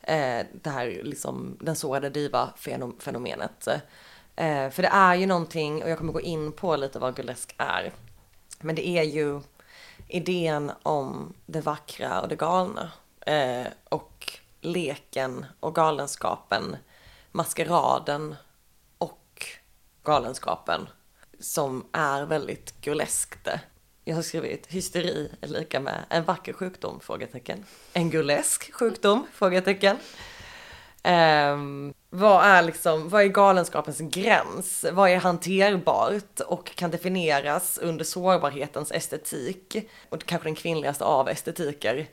A: eh, det här liksom den sårade diva-fenomenet. Eh, för det är ju någonting, och jag kommer gå in på lite vad Gulesk är. Men det är ju idén om det vackra och det galna. Eh, och leken och galenskapen, maskeraden och galenskapen som är väldigt guleskt. Jag har skrivit hysteri är lika med en vacker sjukdom? Frågetecken. En gulesk sjukdom? Frågetecken. Um, vad är liksom, vad är galenskapens gräns? Vad är hanterbart och kan definieras under sårbarhetens estetik? Och kanske den kvinnligaste av estetiker.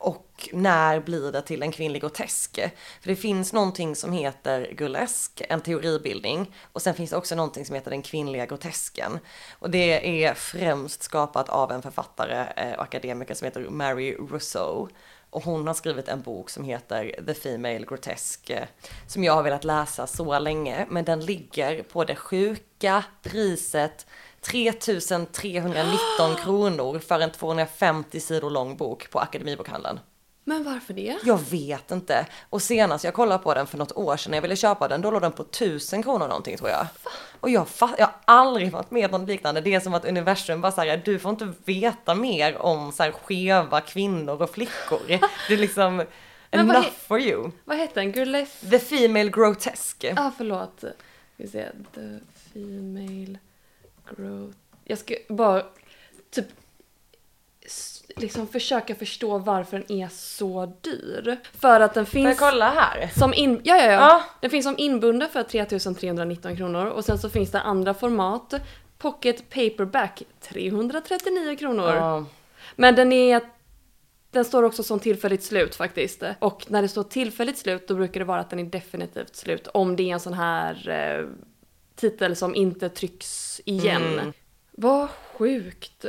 A: Och när blir det till en kvinnlig grotesk? För det finns någonting som heter gulesk, en teoribildning. Och sen finns det också någonting som heter den kvinnliga grotesken. Och det är främst skapat av en författare eh, och akademiker som heter Mary Rousseau. Och hon har skrivit en bok som heter The Female Grotesque. Eh, som jag har velat läsa så länge. Men den ligger på det sjuka priset 3319 (gasps) kronor för en 250 sidor lång bok på Akademibokhandeln.
B: Men varför det?
A: Jag vet inte. Och senast jag kollade på den för något år sedan när jag ville köpa den, då låg den på 1000 kronor någonting tror jag. Och jag, jag har aldrig varit med om något liknande. Det är som att universum bara säger du får inte veta mer om så här skeva kvinnor och flickor. (laughs) Det är liksom, Enough for you.
B: Vad heter den? Gurlesque?
A: The Female Grotesque.
B: Ja, ah, förlåt. Ska vi se. The Female Growth. Jag ska bara typ liksom försöka förstå varför den är så dyr. För att den
A: Får jag
B: finns
A: kolla här?
B: som in, ja, ja, ja.
A: Ja.
B: Den finns som inbunden för 3319 kronor och sen så finns det andra format. Pocket Paperback 339 kronor.
A: Ja.
B: Men den är den står också som tillfälligt slut faktiskt. Och när det står tillfälligt slut då brukar det vara att den är definitivt slut. Om det är en sån här eh, titel som inte trycks igen.
A: Mm.
B: Vad sjukt.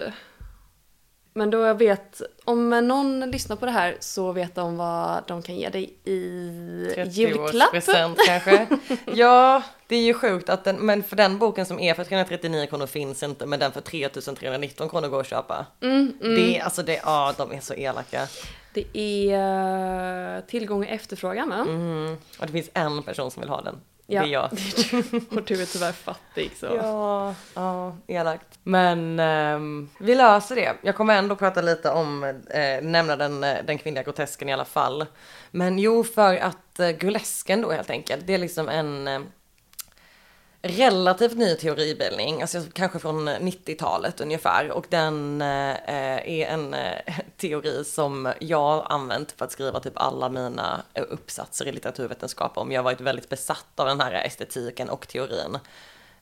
B: Men då jag vet, om någon lyssnar på det här så vet de vad de kan ge dig i julklapp.
A: 30-årspresent kanske. (laughs) ja, det är ju sjukt att den, men för den boken som är för 339 kronor finns inte, men den för 3319 kronor går att köpa.
B: Mm, mm.
A: Det är, alltså det, ja de är så elaka.
B: Det är eh, tillgång och efterfrågan va?
A: Mm. Och det finns en person som vill ha den.
B: Ja.
A: Det är jag. (laughs)
B: Och du är tyvärr fattig så.
A: Ja, ja, elakt. Men ehm, vi löser det. Jag kommer ändå prata lite om, eh, nämna den, eh, den kvinnliga grotesken i alla fall. Men jo, för att eh, gulesken då helt enkelt, det är liksom en eh, relativt ny teoribildning, alltså kanske från 90-talet ungefär. Och den eh, är en eh, teori som jag använt för att skriva typ alla mina uppsatser i litteraturvetenskap om. Jag har varit väldigt besatt av den här estetiken och teorin.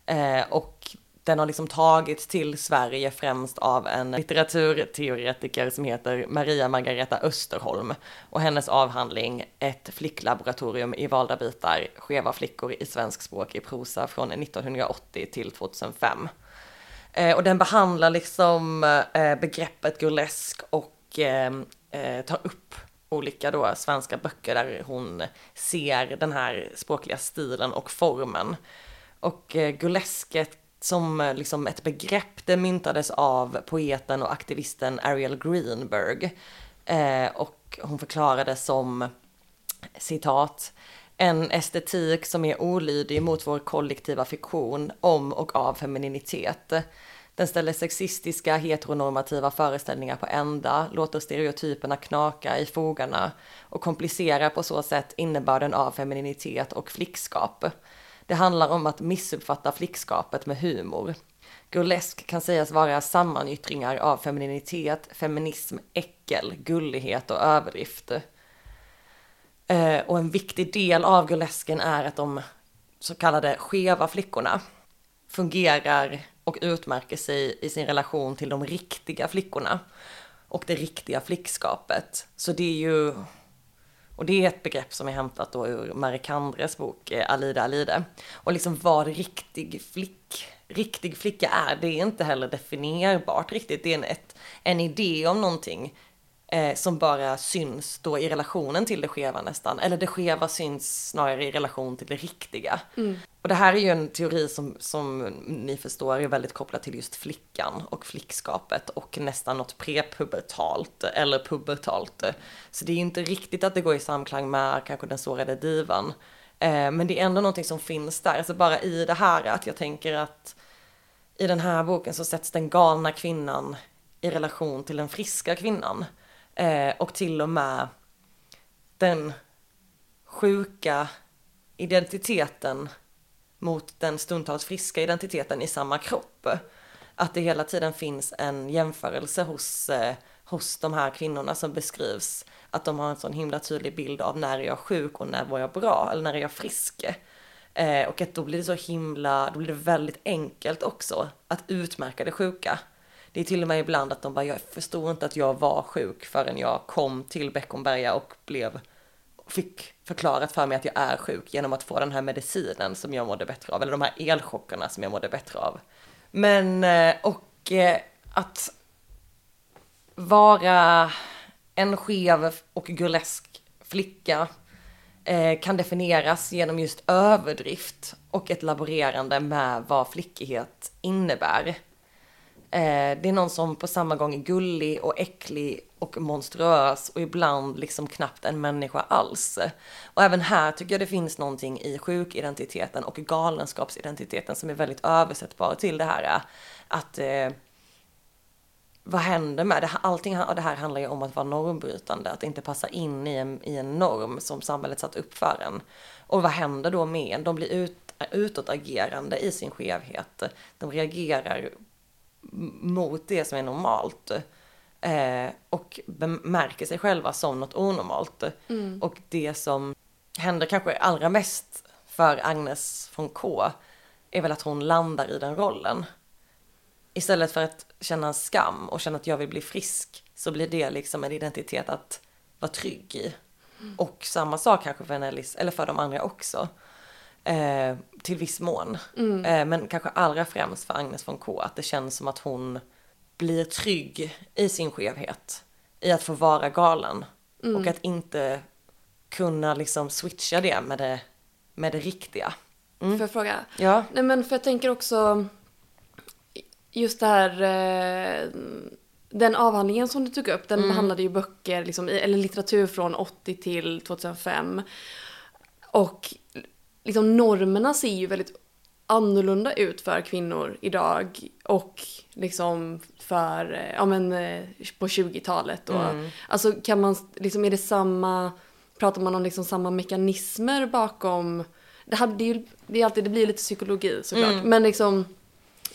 A: Eh, och den har liksom tagits till Sverige främst av en litteraturteoretiker som heter Maria Margareta Österholm och hennes avhandling Ett flicklaboratorium i valda bitar, skeva flickor i svensk språk i prosa från 1980 till 2005. Eh, och den behandlar liksom eh, begreppet burlesk och eh, tar upp olika då svenska böcker där hon ser den här språkliga stilen och formen. Och eh, som eh, liksom ett begrepp, det myntades av poeten och aktivisten Ariel Greenberg. Eh, och hon förklarade som citat, en estetik som är olydig mot vår kollektiva fiktion om och av femininitet. Den ställer sexistiska heteronormativa föreställningar på ända, låter stereotyperna knaka i fogarna och komplicerar på så sätt innebörden av femininitet och flickskap. Det handlar om att missuppfatta flickskapet med humor. Burlesk kan sägas vara sammanyttringar av femininitet, feminism, äckel, gullighet och överdrift. Eh, och en viktig del av burlesken är att de så kallade skeva flickorna fungerar och utmärker sig i sin relation till de riktiga flickorna och det riktiga flickskapet. Så det är ju, och det är ett begrepp som är hämtat då ur Marie Kandres bok eh, Alida Alide. Och liksom vad riktig flick, riktig flicka är, det är inte heller definierbart riktigt. Det är en, ett, en idé om någonting eh, som bara syns då i relationen till det skeva nästan. Eller det skeva syns snarare i relation till det riktiga. Och det här är ju en teori som, som ni förstår är väldigt kopplad till just flickan och flickskapet och nästan något prepubertalt eller pubertalt. Så det är ju inte riktigt att det går i samklang med kanske den sårade divan. Eh, men det är ändå någonting som finns där, alltså bara i det här att jag tänker att i den här boken så sätts den galna kvinnan i relation till den friska kvinnan. Eh, och till och med den sjuka identiteten mot den stundtals friska identiteten i samma kropp. Att det hela tiden finns en jämförelse hos, eh, hos de här kvinnorna som beskrivs. Att de har en sån himla tydlig bild av när är jag sjuk och när var jag bra eller när är jag frisk. Eh, och att då blir det så himla, då blir det väldigt enkelt också att utmärka det sjuka. Det är till och med ibland att de bara, jag förstod inte att jag var sjuk förrän jag kom till Beckomberga och blev, fick förklarat för mig att jag är sjuk genom att få den här medicinen som jag mådde bättre av, eller de här elchockerna som jag mådde bättre av. Men, eh, och eh, att vara en skev och gurlesk flicka eh, kan definieras genom just överdrift och ett laborerande med vad flickighet innebär. Eh, det är någon som på samma gång är gullig och äcklig och monstruös och ibland liksom knappt en människa alls. Och även här tycker jag det finns någonting i sjukidentiteten och galenskapsidentiteten som är väldigt översättbar till det här. Eh, att eh, vad händer med det? Allting av det här handlar ju om att vara normbrytande, att inte passa in i en, i en norm som samhället satt upp för en. Och vad händer då med en? De blir ut, utåtagerande i sin skevhet. De reagerar mot det som är normalt. Eh, och märker sig själva som något onormalt. Mm. Och det som händer kanske allra mest för Agnes von K är väl att hon landar i den rollen. Istället för att känna en skam och känna att jag vill bli frisk så blir det liksom en identitet att vara trygg i. Mm. Och samma sak kanske för Nellis, eller för de andra också. Eh, till viss mån. Mm. Eh, men kanske allra främst för Agnes von K. Att det känns som att hon blir trygg i sin skevhet. I att få vara galen. Mm. Och att inte kunna liksom switcha det med det, med det riktiga.
B: Mm. Får jag fråga?
A: Ja.
B: Nej men för jag tänker också just det här eh, den avhandlingen som du tog upp, den mm. behandlade ju böcker, liksom, eller litteratur från 80 till 2005. Och liksom normerna ser ju väldigt annorlunda ut för kvinnor idag och liksom för, eh, ja men eh, på 20-talet. mm. Alltså kan man, liksom är det samma, pratar man om liksom samma mekanismer bakom, det, hade, det, ju, det, är alltid, det blir lite psykologi såklart, mm. men liksom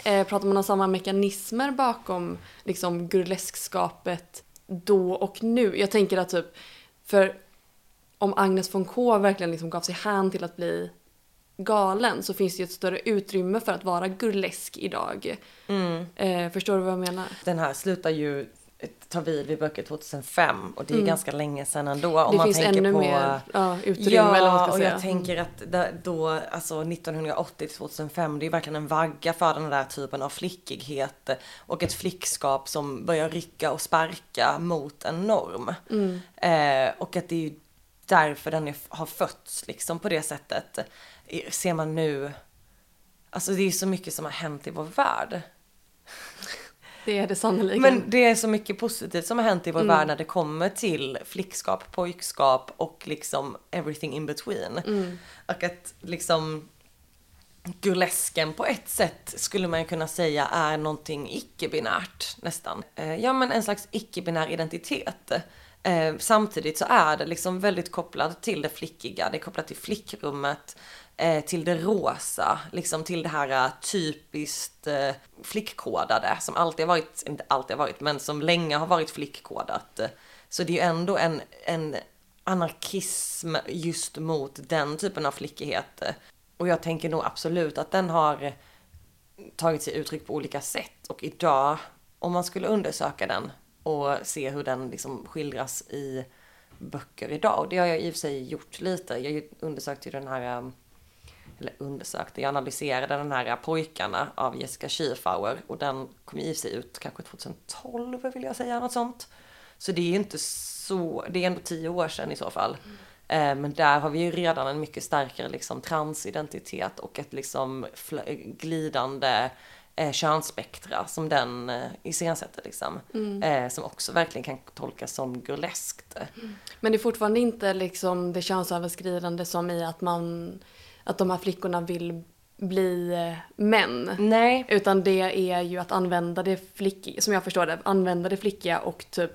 B: eh, pratar man om samma mekanismer bakom liksom burleskskapet då och nu? Jag tänker att typ, för om Agnes von K verkligen liksom gav sig hän till att bli galen så finns det ju ett större utrymme för att vara gurlesk idag. Mm. Eh, förstår du vad jag menar?
A: Den här slutar ju ta vid vid böcker 2005 och det är mm. ganska länge sedan ändå. Om det man
B: finns
A: tänker
B: ännu
A: på,
B: mer ja, utrymme
A: ja,
B: eller vad man ska
A: och
B: säga.
A: jag tänker att då, alltså 1980 till 2005, det är verkligen en vagga för den där typen av flickighet och ett flickskap som börjar rycka och sparka mot en norm. Mm. Eh, och att det är ju därför den är, har fötts liksom på det sättet. Ser man nu, alltså det är så mycket som har hänt i vår värld.
B: Det är det sannolikt.
A: Men det är så mycket positivt som har hänt i vår mm. värld när det kommer till flickskap, pojkskap och liksom everything in between. Mm. Och att liksom Gulesken på ett sätt skulle man kunna säga är någonting icke-binärt nästan. Eh, ja men en slags icke-binär identitet. Eh, samtidigt så är det liksom väldigt kopplat till det flickiga, det är kopplat till flickrummet, eh, till det rosa, liksom till det här uh, typiskt uh, flickkodade som alltid har varit, inte alltid har varit, men som länge har varit flickkodat. Så det är ju ändå en, en anarkism just mot den typen av flickighet. Och jag tänker nog absolut att den har tagit sig uttryck på olika sätt och idag, om man skulle undersöka den och se hur den liksom skildras i böcker idag, och det har jag i och för sig gjort lite. Jag undersökte ju den här um, eller undersökte, jag analyserade den här Pojkarna av Jessica Schiefauer och den kom i sig ut kanske 2012 vill jag säga, något sånt. Så det är ju inte så, det är ändå tio år sedan i så fall. Mm. Men där har vi ju redan en mycket starkare liksom transidentitet och ett liksom glidande eh, könsspektra som den eh, iscensätter liksom. Mm. Eh, som också verkligen kan tolkas som burleskt. Mm.
B: Men det är fortfarande inte liksom det könsöverskridande som i att man att de här flickorna vill bli eh, män.
A: Nej.
B: Utan det är ju att använda det flickiga, som jag förstår det, använda det flickiga och typ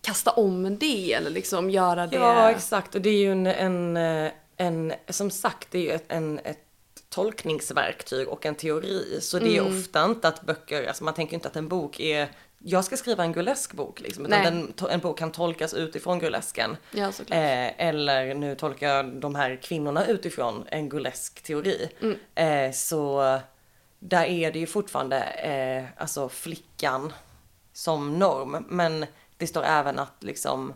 B: kasta om det eller liksom göra det.
A: Ja exakt och det är ju en, en, eh, en som sagt det är ju ett, en, ett tolkningsverktyg och en teori. Så det är mm. ofta inte att böcker, alltså man tänker inte att en bok är jag ska skriva en gullesk bok liksom. Utan den, en bok kan tolkas utifrån gullesken.
B: Ja,
A: eh, eller nu tolkar jag de här kvinnorna utifrån en gullesk teori. Mm. Eh, så där är det ju fortfarande eh, alltså flickan som norm. Men det står även att liksom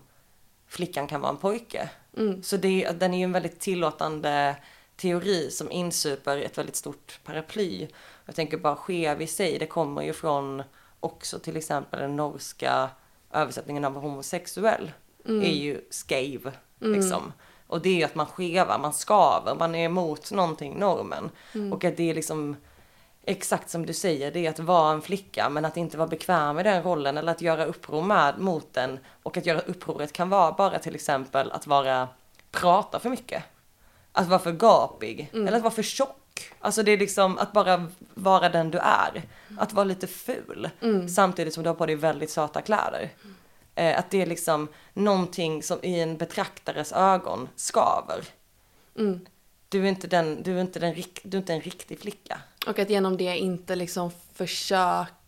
A: flickan kan vara en pojke. Mm. Så det, den är ju en väldigt tillåtande teori som insuper ett väldigt stort paraply. Jag tänker bara skev i sig, det kommer ju från också till exempel den norska översättningen av homosexuell mm. är ju skave mm. liksom. Och det är ju att man skevar, man skaver, man är emot någonting, normen. Mm. Och att det är liksom exakt som du säger, det är att vara en flicka men att inte vara bekväm i den rollen eller att göra uppror med, mot den. Och att göra upproret kan vara bara till exempel att vara, prata för mycket. Att vara för gapig, mm. eller att vara för tjock Alltså det är liksom att bara vara den du är. Att vara lite ful. Samtidigt som du har på dig väldigt söta kläder. Eh, att det är liksom någonting som i en betraktares ögon skaver. Du är inte den, du är inte den, du är inte en riktig flicka.
B: Och att genom det inte liksom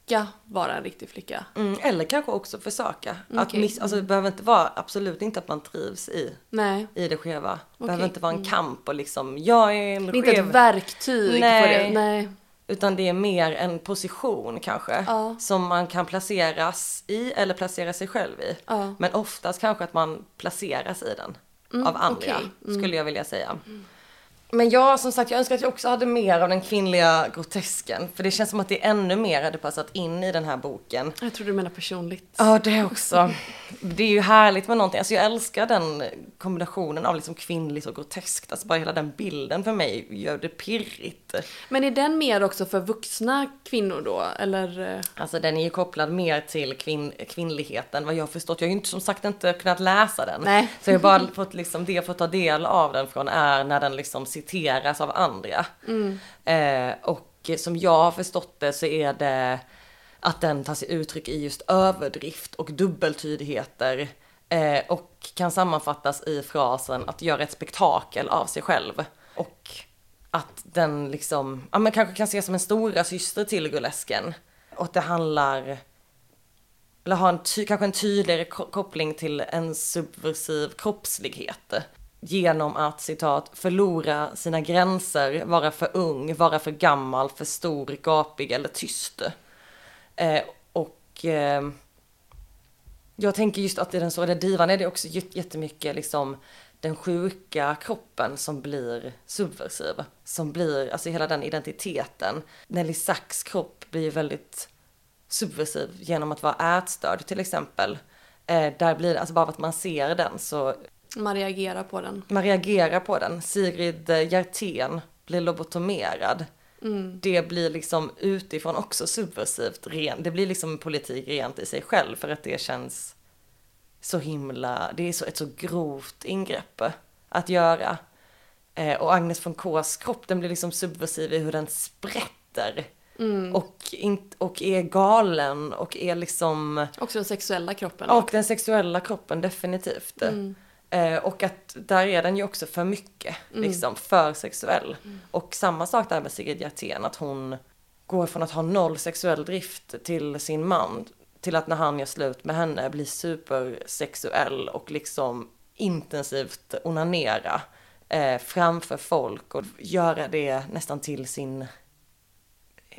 B: försöka vara en riktig flicka.
A: Mm, eller kanske också försöka. Att
B: Okej.
A: miss, alltså det behöver inte vara, absolut inte att man trivs i,
B: Nej.
A: i det skeva. Det behöver
B: Okej.
A: inte vara en kamp och liksom, jag är en
B: Det är inte
A: skev.
B: ett verktyg
A: Nej.
B: det. Nej.
A: Utan det är mer en position kanske.
B: Ja.
A: Som man kan placeras i eller placera sig själv i.
B: Ja.
A: Men oftast kanske att man placeras i den. av andra,
B: okej. Mm.
A: skulle jag vilja säga. Men jag, som sagt, jag önskar att jag också hade mer av den kvinnliga grotesken. För det känns som att det ännu mer hade passat in i den här boken.
B: Jag tror du menar personligt.
A: Ja, det också. Det är ju härligt med någonting. Alltså jag älskar den kombinationen av liksom kvinnligt och groteskt. Alltså bara hela den bilden för mig gör det pirrigt.
B: Men är den mer också för vuxna kvinnor då? Eller?
A: Alltså den är ju kopplad mer till kvinn, kvinnligheten vad jag har förstått. Jag har ju inte, som sagt inte kunnat läsa den.
B: Nej.
A: Så jag har bara fått liksom, det jag får ta del av den från är när den liksom citeras av andra. Eh, och som jag har förstått det så är det att den tar sig uttryck i just överdrift och dubbeltydigheter. Eh, och kan sammanfattas i frasen att göra ett spektakel av sig själv. Och att den liksom, ja men kanske kan ses som en stora syster till burlesken. Och att det handlar, eller har en ty, kanske en tydligare ko- koppling till en subversiv kroppslighet. Genom att citat, förlora sina gränser, vara för ung, vara för gammal, för stor, gapig eller tyst. Eh, och eh, jag tänker just att i den sårade divan är det också jättemycket liksom den sjuka kroppen som blir subversiv. Som blir, alltså hela den identiteten. Nelly Sachs kropp blir ju väldigt subversiv genom att vara ätstörd till exempel. Eh, där blir det, alltså bara att man ser den så
B: man reagerar på den.
A: man reagerar på den. Sigrid eh, Hjertén blir lobotomerad. Det blir liksom utifrån också subversivt. Ren. Det blir liksom politik rent i sig själv för att det känns så himla, det är så ett så grovt ingrepp att göra. Eh, och Agnes von Ks kropp, den blir liksom subversiv i hur den sprätter. Och, in, och är galen och är liksom
B: Också den sexuella kroppen.
A: och den sexuella kroppen definitivt. Eh, och att där är den ju också för mycket, liksom för sexuell. Och samma sak där med Sigrid Hjertén, att hon går från att ha noll sexuell drift till sin man, till att när han gör slut med henne blir supersexuell och liksom intensivt onanera eh, framför folk och göra det nästan till sin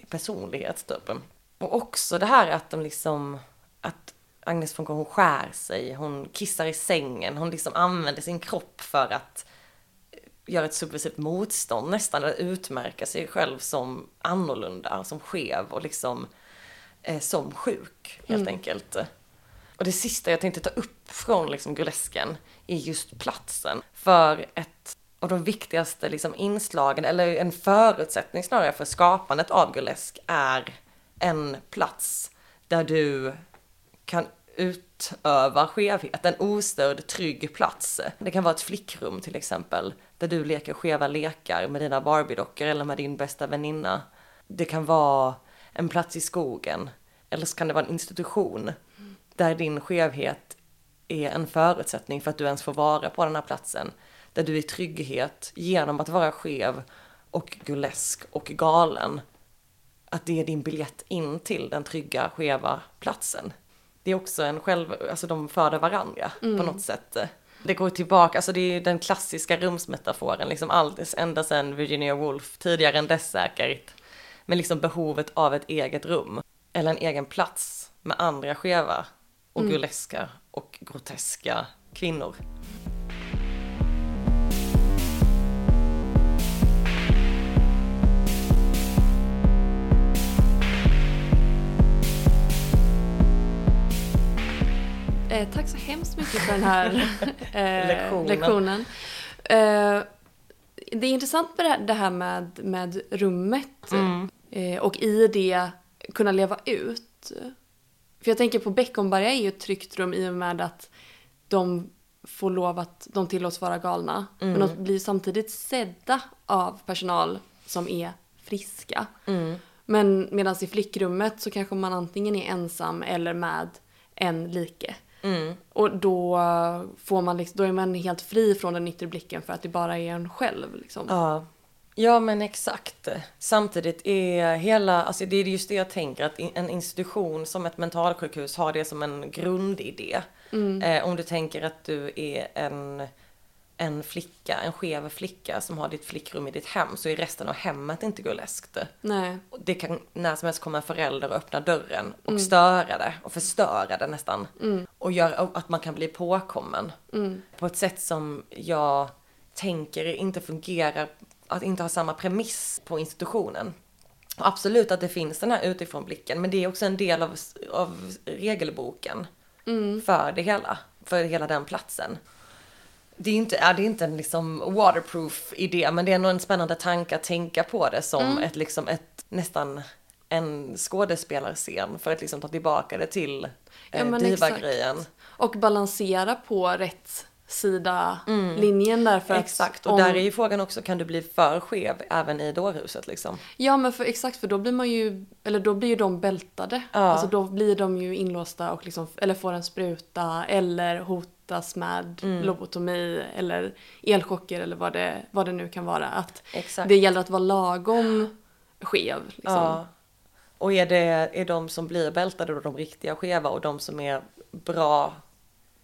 A: personlighet typ. Och också det här att de liksom, att Agnes von K, hon skär sig, hon kissar i sängen, hon liksom använder sin kropp för att göra ett subversivt motstånd nästan, eller utmärka sig själv som annorlunda, som skev och liksom eh, som sjuk helt enkelt. Och det sista jag tänkte ta upp från liksom burlesken är just platsen. För ett av de viktigaste liksom inslagen, eller en förutsättning snarare för skapandet av burlesk är en plats där du kan utöva skevhet, en ostörd, trygg plats. Det kan vara ett flickrum till exempel, där du leker skeva lekar med dina Barbie-dockor eller med din bästa väninna. Det kan vara en plats i skogen, eller så kan det vara en institution där din skevhet är en förutsättning för att du ens får vara på den här platsen. Där du i trygghet, genom att vara skev och gulesk och galen, att det är din biljett in till den trygga, skeva platsen. Det är också en själv, alltså de föder varandra på något sätt. Det går tillbaka, alltså det är ju den klassiska rumsmetaforen, liksom allt, ända sedan Virginia Woolf, tidigare än dess säkert. Men liksom behovet av ett eget rum, eller en egen plats med andra skeva och och groteska kvinnor.
B: Eh, tack så hemskt mycket för den här (laughs) eh,
A: Lektionen.
B: lektionen. Eh, det är intressant med det här, det här med, med rummet eh, och i det kunna leva ut. För jag tänker på Beckomberga är ju ett tryggt rum i och med att de får lov att, de tillåts vara galna. Men de blir samtidigt sedda av personal som är friska.
A: Mm.
B: Men medan i flickrummet så kanske man antingen är ensam eller med en like.
A: Mm.
B: Och då, får man liksom, då är man helt fri från den yttre blicken för att det bara är en själv. Liksom.
A: Ja. Ja men exakt. Samtidigt är hela, alltså det är just det jag tänker att en institution som ett mentalsjukhus har det som en grundidé. Eh, om du tänker att du är en, en flicka, en skev flicka som har ditt flickrum i ditt hem så är resten av hemmet inte burleskt.
B: Nej.
A: Det kan när som helst komma en förälder och öppna dörren och störa det och förstöra det nästan. Och göra att man kan bli påkommen. På ett sätt som jag tänker inte fungerar, att inte ha samma premiss på institutionen. Och absolut att det finns den här utifrån blicken men det är också en del av, av regelboken för det hela, för hela den platsen. Det är inte, ja, det är inte en liksom waterproof idé men det är nog en spännande tanke att tänka på det som ett, liksom ett nästan en skådespelarscen för att liksom ta tillbaka det till
B: Ja,
A: eh,
B: men
A: diva-grejen.
B: Och balansera på rätt sida linjen där för att
A: Exakt, och
B: om-
A: där är ju frågan också, kan du bli för skev även i dårhuset liksom?
B: Ja men för, exakt för då blir man ju, eller då blir ju de bältade.
A: Ja.
B: Alltså då blir de ju inlåsta och liksom, eller får en spruta eller hotas med
A: Mm.
B: lobotomi eller elchocker eller vad det, vad det nu kan vara. Att
A: Exakt.
B: det gäller att vara lagom skev. Liksom.
A: Ja. Och är det är de som blir bältade då de riktiga skeva och de som är bra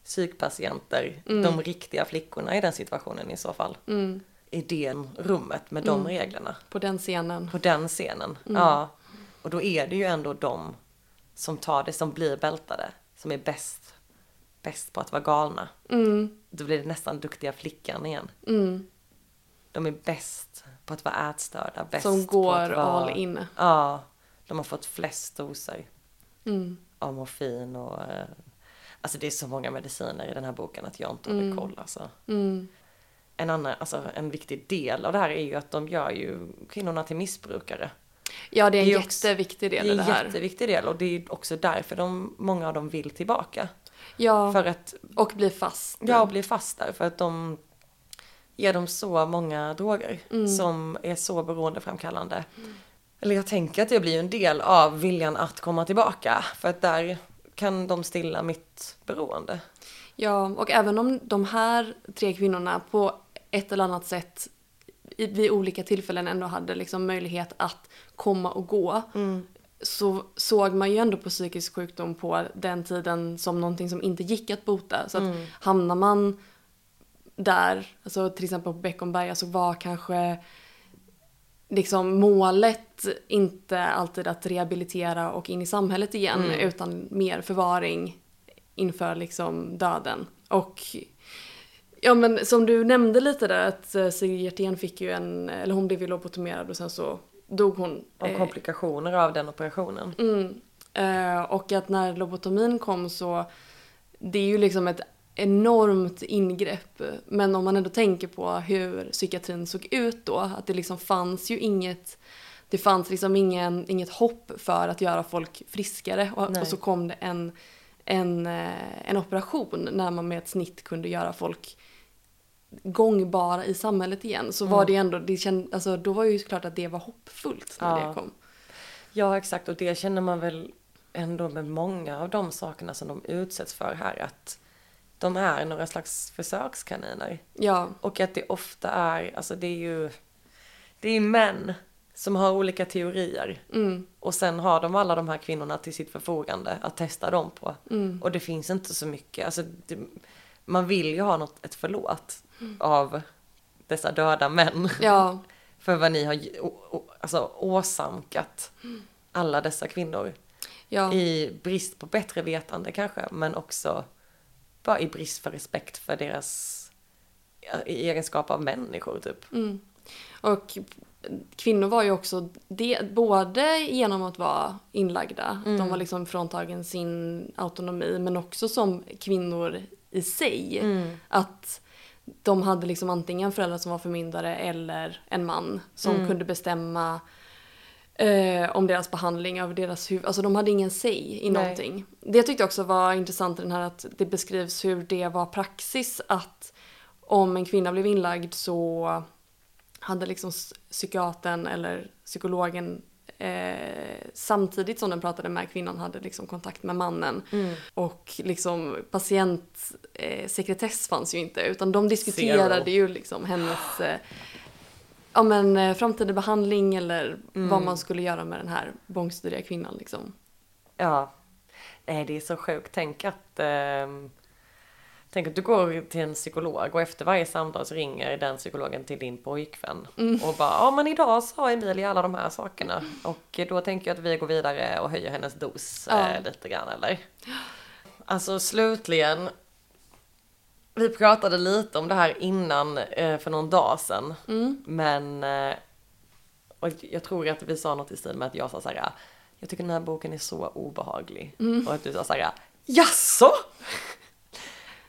A: psykpatienter, de riktiga flickorna i den situationen i så fall?
B: Mm.
A: I det rummet med de reglerna,
B: På den scenen.
A: på den scenen. Ja. Och då är det ju ändå de som tar det, som blir bältade, som är bäst, bäst på att vara galna.
B: Mm.
A: Då blir det nästan duktiga flickan igen.
B: Mm.
A: De är bäst på att vara ätstörda, bäst
B: Som
A: på
B: går
A: att vara...
B: all in.
A: Ja, de har fått flest doser
B: Mm.
A: av morfin och... eh, Alltså det är så många mediciner i den här boken att jag inte håller koll alltså.
B: Mm.
A: En annan, alltså en viktig del av det här är ju att de gör ju kvinnorna till missbrukare.
B: Ja det är en
A: Det är också-
B: jätteviktig del
A: Det är
B: i det
A: en
B: här.
A: jätteviktig del och det är också därför de, många av dem vill tillbaka.
B: Ja,
A: För att,
B: och blir fast.
A: ja, bli fast där för att de ger dem så många droger
B: Mm.
A: som är så beroendeframkallande. Eller jag tänker att det blir en del av viljan att komma tillbaka för att där kan de stilla mitt beroende.
B: Ja, och även om de här tre kvinnorna på ett eller annat sätt vid olika tillfällen ändå hade liksom möjlighet att komma och gå så såg man ju ändå på psykisk sjukdom på den tiden som någonting som inte gick att bota. Så att hamnar man där, alltså till exempel på Beckomberga så var kanske liksom målet inte alltid att rehabilitera och in i samhället igen utan mer förvaring inför liksom döden. Och ja men som du nämnde lite där att eh, Sigrid Hjertén fick ju en, eller hon blev ju lobotomerad och sen så dog hon.
A: Och
B: Eh,
A: komplikationer av den operationen.
B: Mm. Eh, och att när lobotomin kom så, det är ju liksom ett enormt ingrepp. Men om man ändå tänker på hur psykiatrin såg ut då, att det liksom fanns ju inget, det fanns liksom ingen, inget hopp för att göra folk friskare. Och, och så kom det en, en, eh, en operation när man med ett snitt kunde göra folk gångbara i samhället igen. Så var det ändå, det känd, alltså, då var ju klart att det var hoppfullt när
A: Ja.
B: det kom.
A: Ja exakt och det känner man väl ändå med många av de sakerna som de utsätts för här att de är några slags försökskaniner.
B: Ja,
A: Och att det ofta är, alltså det är ju, det är män som har olika teorier.
B: mm,
A: Och sen har de alla de här kvinnorna till sitt förfogande att testa dem på.
B: mm.
A: Och det finns inte så mycket, alltså det, man vill ju ha något, ett förlåt av dessa döda män.
B: ja. (laughs)
A: För vad ni har alltså, åsamkat alla dessa kvinnor.
B: Ja,
A: I brist på bättre vetande kanske, men också bara i brist för respekt för deras i egenskap av människor typ.
B: mm. Och kvinnor var ju också det, både genom att vara inlagda, de var liksom fråntagen sin autonomi, men också som kvinnor i sig. Att de hade liksom antingen föräldrar som var förmyndare eller en man som kunde bestämma eh, om deras behandling av deras huvud. Alltså de hade ingen say i
A: Nej.
B: någonting. Det tyckte jag också var intressant i den här att det beskrivs hur det var praxis att om en kvinna blev inlagd så hade liksom psykiatern eller psykologen eh, samtidigt som den pratade med kvinnan hade liksom kontakt med mannen. Och liksom patientsekretess eh, fanns ju inte utan de diskuterade
A: Zero.
B: ju liksom hennes eh, ja, men, eh, framtida behandling eller vad man skulle göra med den här bångstyriga kvinnan. Liksom.
A: Ja. Nej, det är så sjukt. Tänk att, ehm, tänk att du går till en psykolog och efter varje samtal så ringer den psykologen till din pojkvän. Och bara, ja men idag sa Emilia alla de här sakerna. Och då tänker jag att vi går vidare och höjer hennes dos
B: Ja.
A: eh, lite grann eller? Alltså slutligen. Vi pratade lite om det här innan eh, för någon dag sedan. Men eh, och jag tror att vi sa något i stil med att jag sa så här. Jag tycker den här boken är så obehaglig. Och att du sa så här. Jaså?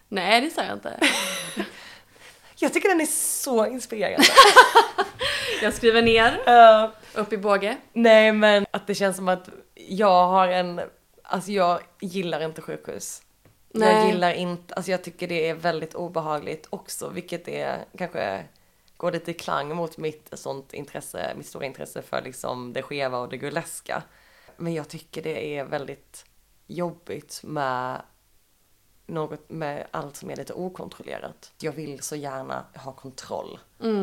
B: Nej, det sa jag inte. (laughs)
A: Jag tycker den är så inspirerande. (laughs)
B: Jag skriver ner,
A: Eh,
B: upp i båge.
A: nej men att det känns som att jag har en, alltså jag gillar inte sjukhus. Jag
B: Nej.
A: gillar inte, alltså jag tycker det är väldigt obehagligt också, vilket är kanske går lite i klang mot mitt sånt intresse, mitt stora intresse för liksom det skeva och det burleska. Men jag tycker det är väldigt jobbigt med något med allt som är lite okontrollerat. Jag vill så gärna ha kontroll.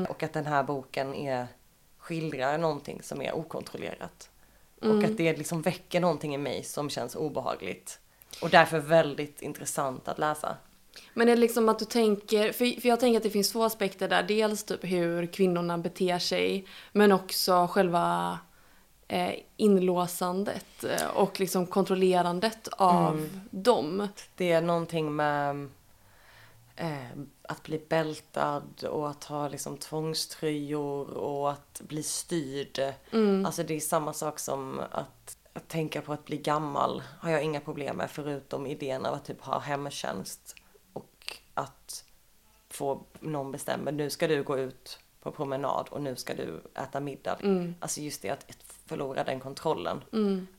A: Och att den här boken är, skildrar någonting som är okontrollerat. Och att det liksom väcker någonting i mig som känns obehagligt. Och därför väldigt intressant att läsa.
B: Men är det liksom att du tänker, för, för jag tänker att det finns två aspekter där. Dels typ hur kvinnorna beter sig, men också själva inlåsandet eh, och liksom kontrollerandet av dem.
A: Det är någonting med eh, att bli bältad och att ha liksom tvångströjor och att bli styrd. Alltså det är samma sak som att, att tänka på att bli gammal har jag inga problem med förutom idén av att typ ha hemtjänst och att få någon bestämmer nu ska du gå ut på promenad och nu ska du äta middag. Alltså just det att att förlora den kontrollen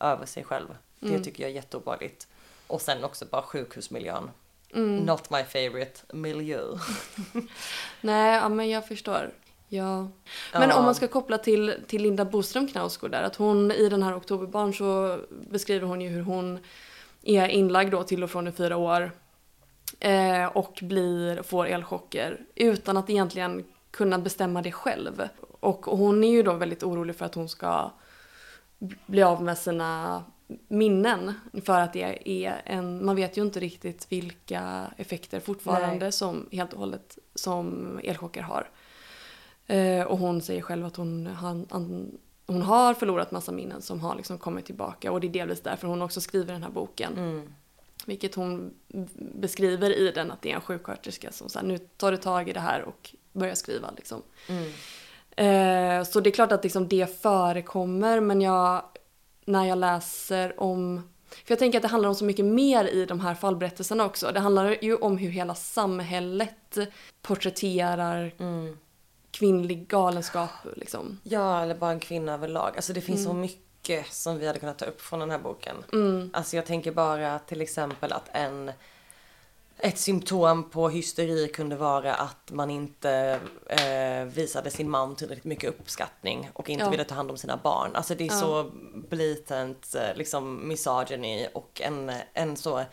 A: över sig själv. Det tycker jag är jätteobehagligt. Och sen också bara sjukhusmiljön. Not my favorite miljö. (laughs)
B: Nej, ja, men jag förstår. Ja. Men
A: Ja.
B: om man ska koppla till, till Linda Boström Knausgård där, att hon i den här Oktoberbarn så beskriver hon ju hur hon är inlagd då till och från i fyra år eh, och blir, får elchocker utan att egentligen kunna bestämma det själv. Och hon är ju då väldigt orolig för att hon ska bli av med sina minnen för att det är en, man vet ju inte riktigt vilka effekter fortfarande
A: Nej.
B: som helt och hållet som elchocker har. Eh, och hon säger själv att hon, han, han, hon har förlorat massa minnen som har liksom kommit tillbaka och det är delvis därför hon också skriver den här boken.
A: Mm.
B: Vilket hon beskriver i den att det är en sjuksköterska som säger nu tar du tag i det här och börjar skriva liksom.
A: Mm.
B: Eh, så det är klart att liksom det förekommer men jag, när jag läser om för jag tänker att det handlar om så mycket mer i de här fallberättelserna också. Det handlar ju om hur hela samhället porträtterar
A: Mm.
B: kvinnlig galenskap liksom.
A: Ja, eller bara en kvinna överlag. Alltså det finns så mycket som vi hade kunnat ta upp från den här boken. Alltså jag tänker bara till exempel att en ett symptom på hysteri kunde vara att man inte eh, visade sin man tillräckligt mycket uppskattning och inte
B: Ja.
A: ville ta hand om sina barn. Alltså det är
B: Ja.
A: så blatant eh, liksom misogyny och en, en så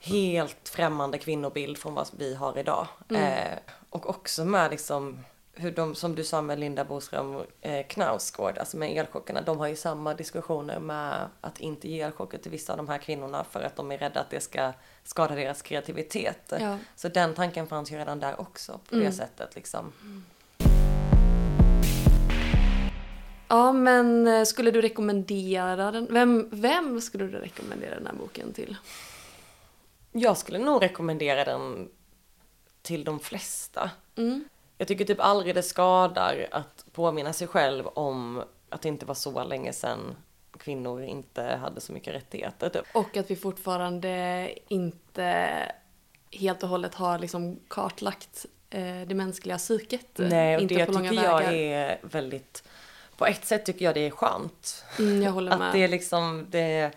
A: helt främmande kvinnobild från vad vi har idag. Eh, och också med liksom hur de, som du sa med Linda Boström eh, Knausgård, alltså med elchockerna, de har ju samma diskussioner med att inte ge elchocker till vissa av de här kvinnorna för att de är rädda att det ska skada deras kreativitet.
B: Ja.
A: Så den tanken fanns ju redan där också på det sättet liksom.
B: Ja men eh, skulle du rekommendera den? Vem, vem skulle du rekommendera den här boken till?
A: Jag skulle nog rekommendera den till de flesta.
B: Mm.
A: Jag tycker typ aldrig det skadar att påminna sig själv om att det inte var så länge sedan kvinnor inte hade så mycket rättigheter. Typ.
B: Och att vi fortfarande inte helt och hållet har liksom kartlagt eh, det mänskliga psyket.
A: Nej, och
B: inte
A: det
B: på långa
A: tycker jag
B: vägar.
A: är väldigt... På ett sätt tycker jag det är skönt.
B: Mm, jag håller med.
A: Att det är liksom... Det,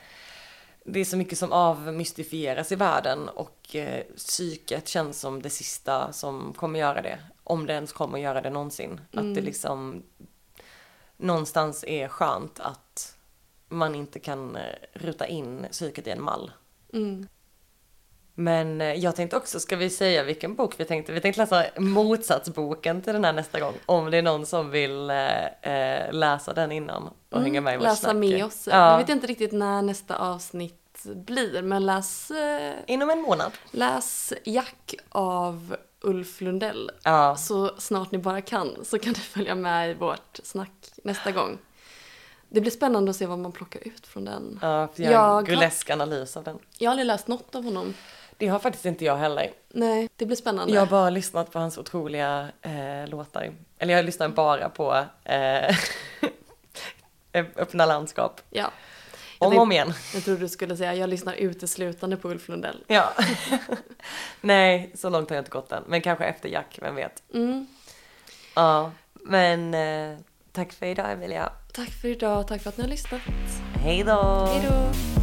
A: det är så mycket som avmystifieras i världen och eh, psyket känns som det sista som kommer göra det. Om det ens kommer göra det någonsin. Att det liksom någonstans är skönt att man inte kan eh, ruta in psyket i en mall.
B: Mm.
A: Men eh, jag tänkte också, ska vi säga vilken bok vi tänkte? Vi tänkte läsa motsatsboken till den här nästa gång. Om det är någon som vill eh, eh, läsa den innan och hänga med i vårt
B: Mm, Läsa
A: snack.
B: med oss.
A: Ja.
B: Jag vet inte riktigt när nästa avsnitt blir, men läs, eh,
A: Inom en månad.
B: läs Jack av Ulf Lundell.
A: Ja.
B: Så snart ni bara kan så kan ni följa med i vårt snack nästa gång. Det blir spännande att se vad man plockar ut från den.
A: Ja, för jag har en grolesk analys av den.
B: Jag har aldrig läst något av honom.
A: Det har faktiskt inte jag heller.
B: Nej, det blir spännande.
A: Jag har bara lyssnat på hans otroliga eh, låtar. Eller jag lyssnar bara på eh, (laughs) Öppna landskap.
B: Ja.
A: Om och om igen.
B: Jag trodde du skulle säga jag lyssnar uteslutande på Ulf Lundell. (laughs)
A: Ja. (laughs) Nej, så långt har jag inte gått än. Men kanske efter Jack, vem vet.
B: Mm.
A: Ja, men eh, tack för idag Emilia.
B: Tack för idag, tack för att ni har lyssnat.
A: Hej då!
B: Hej då!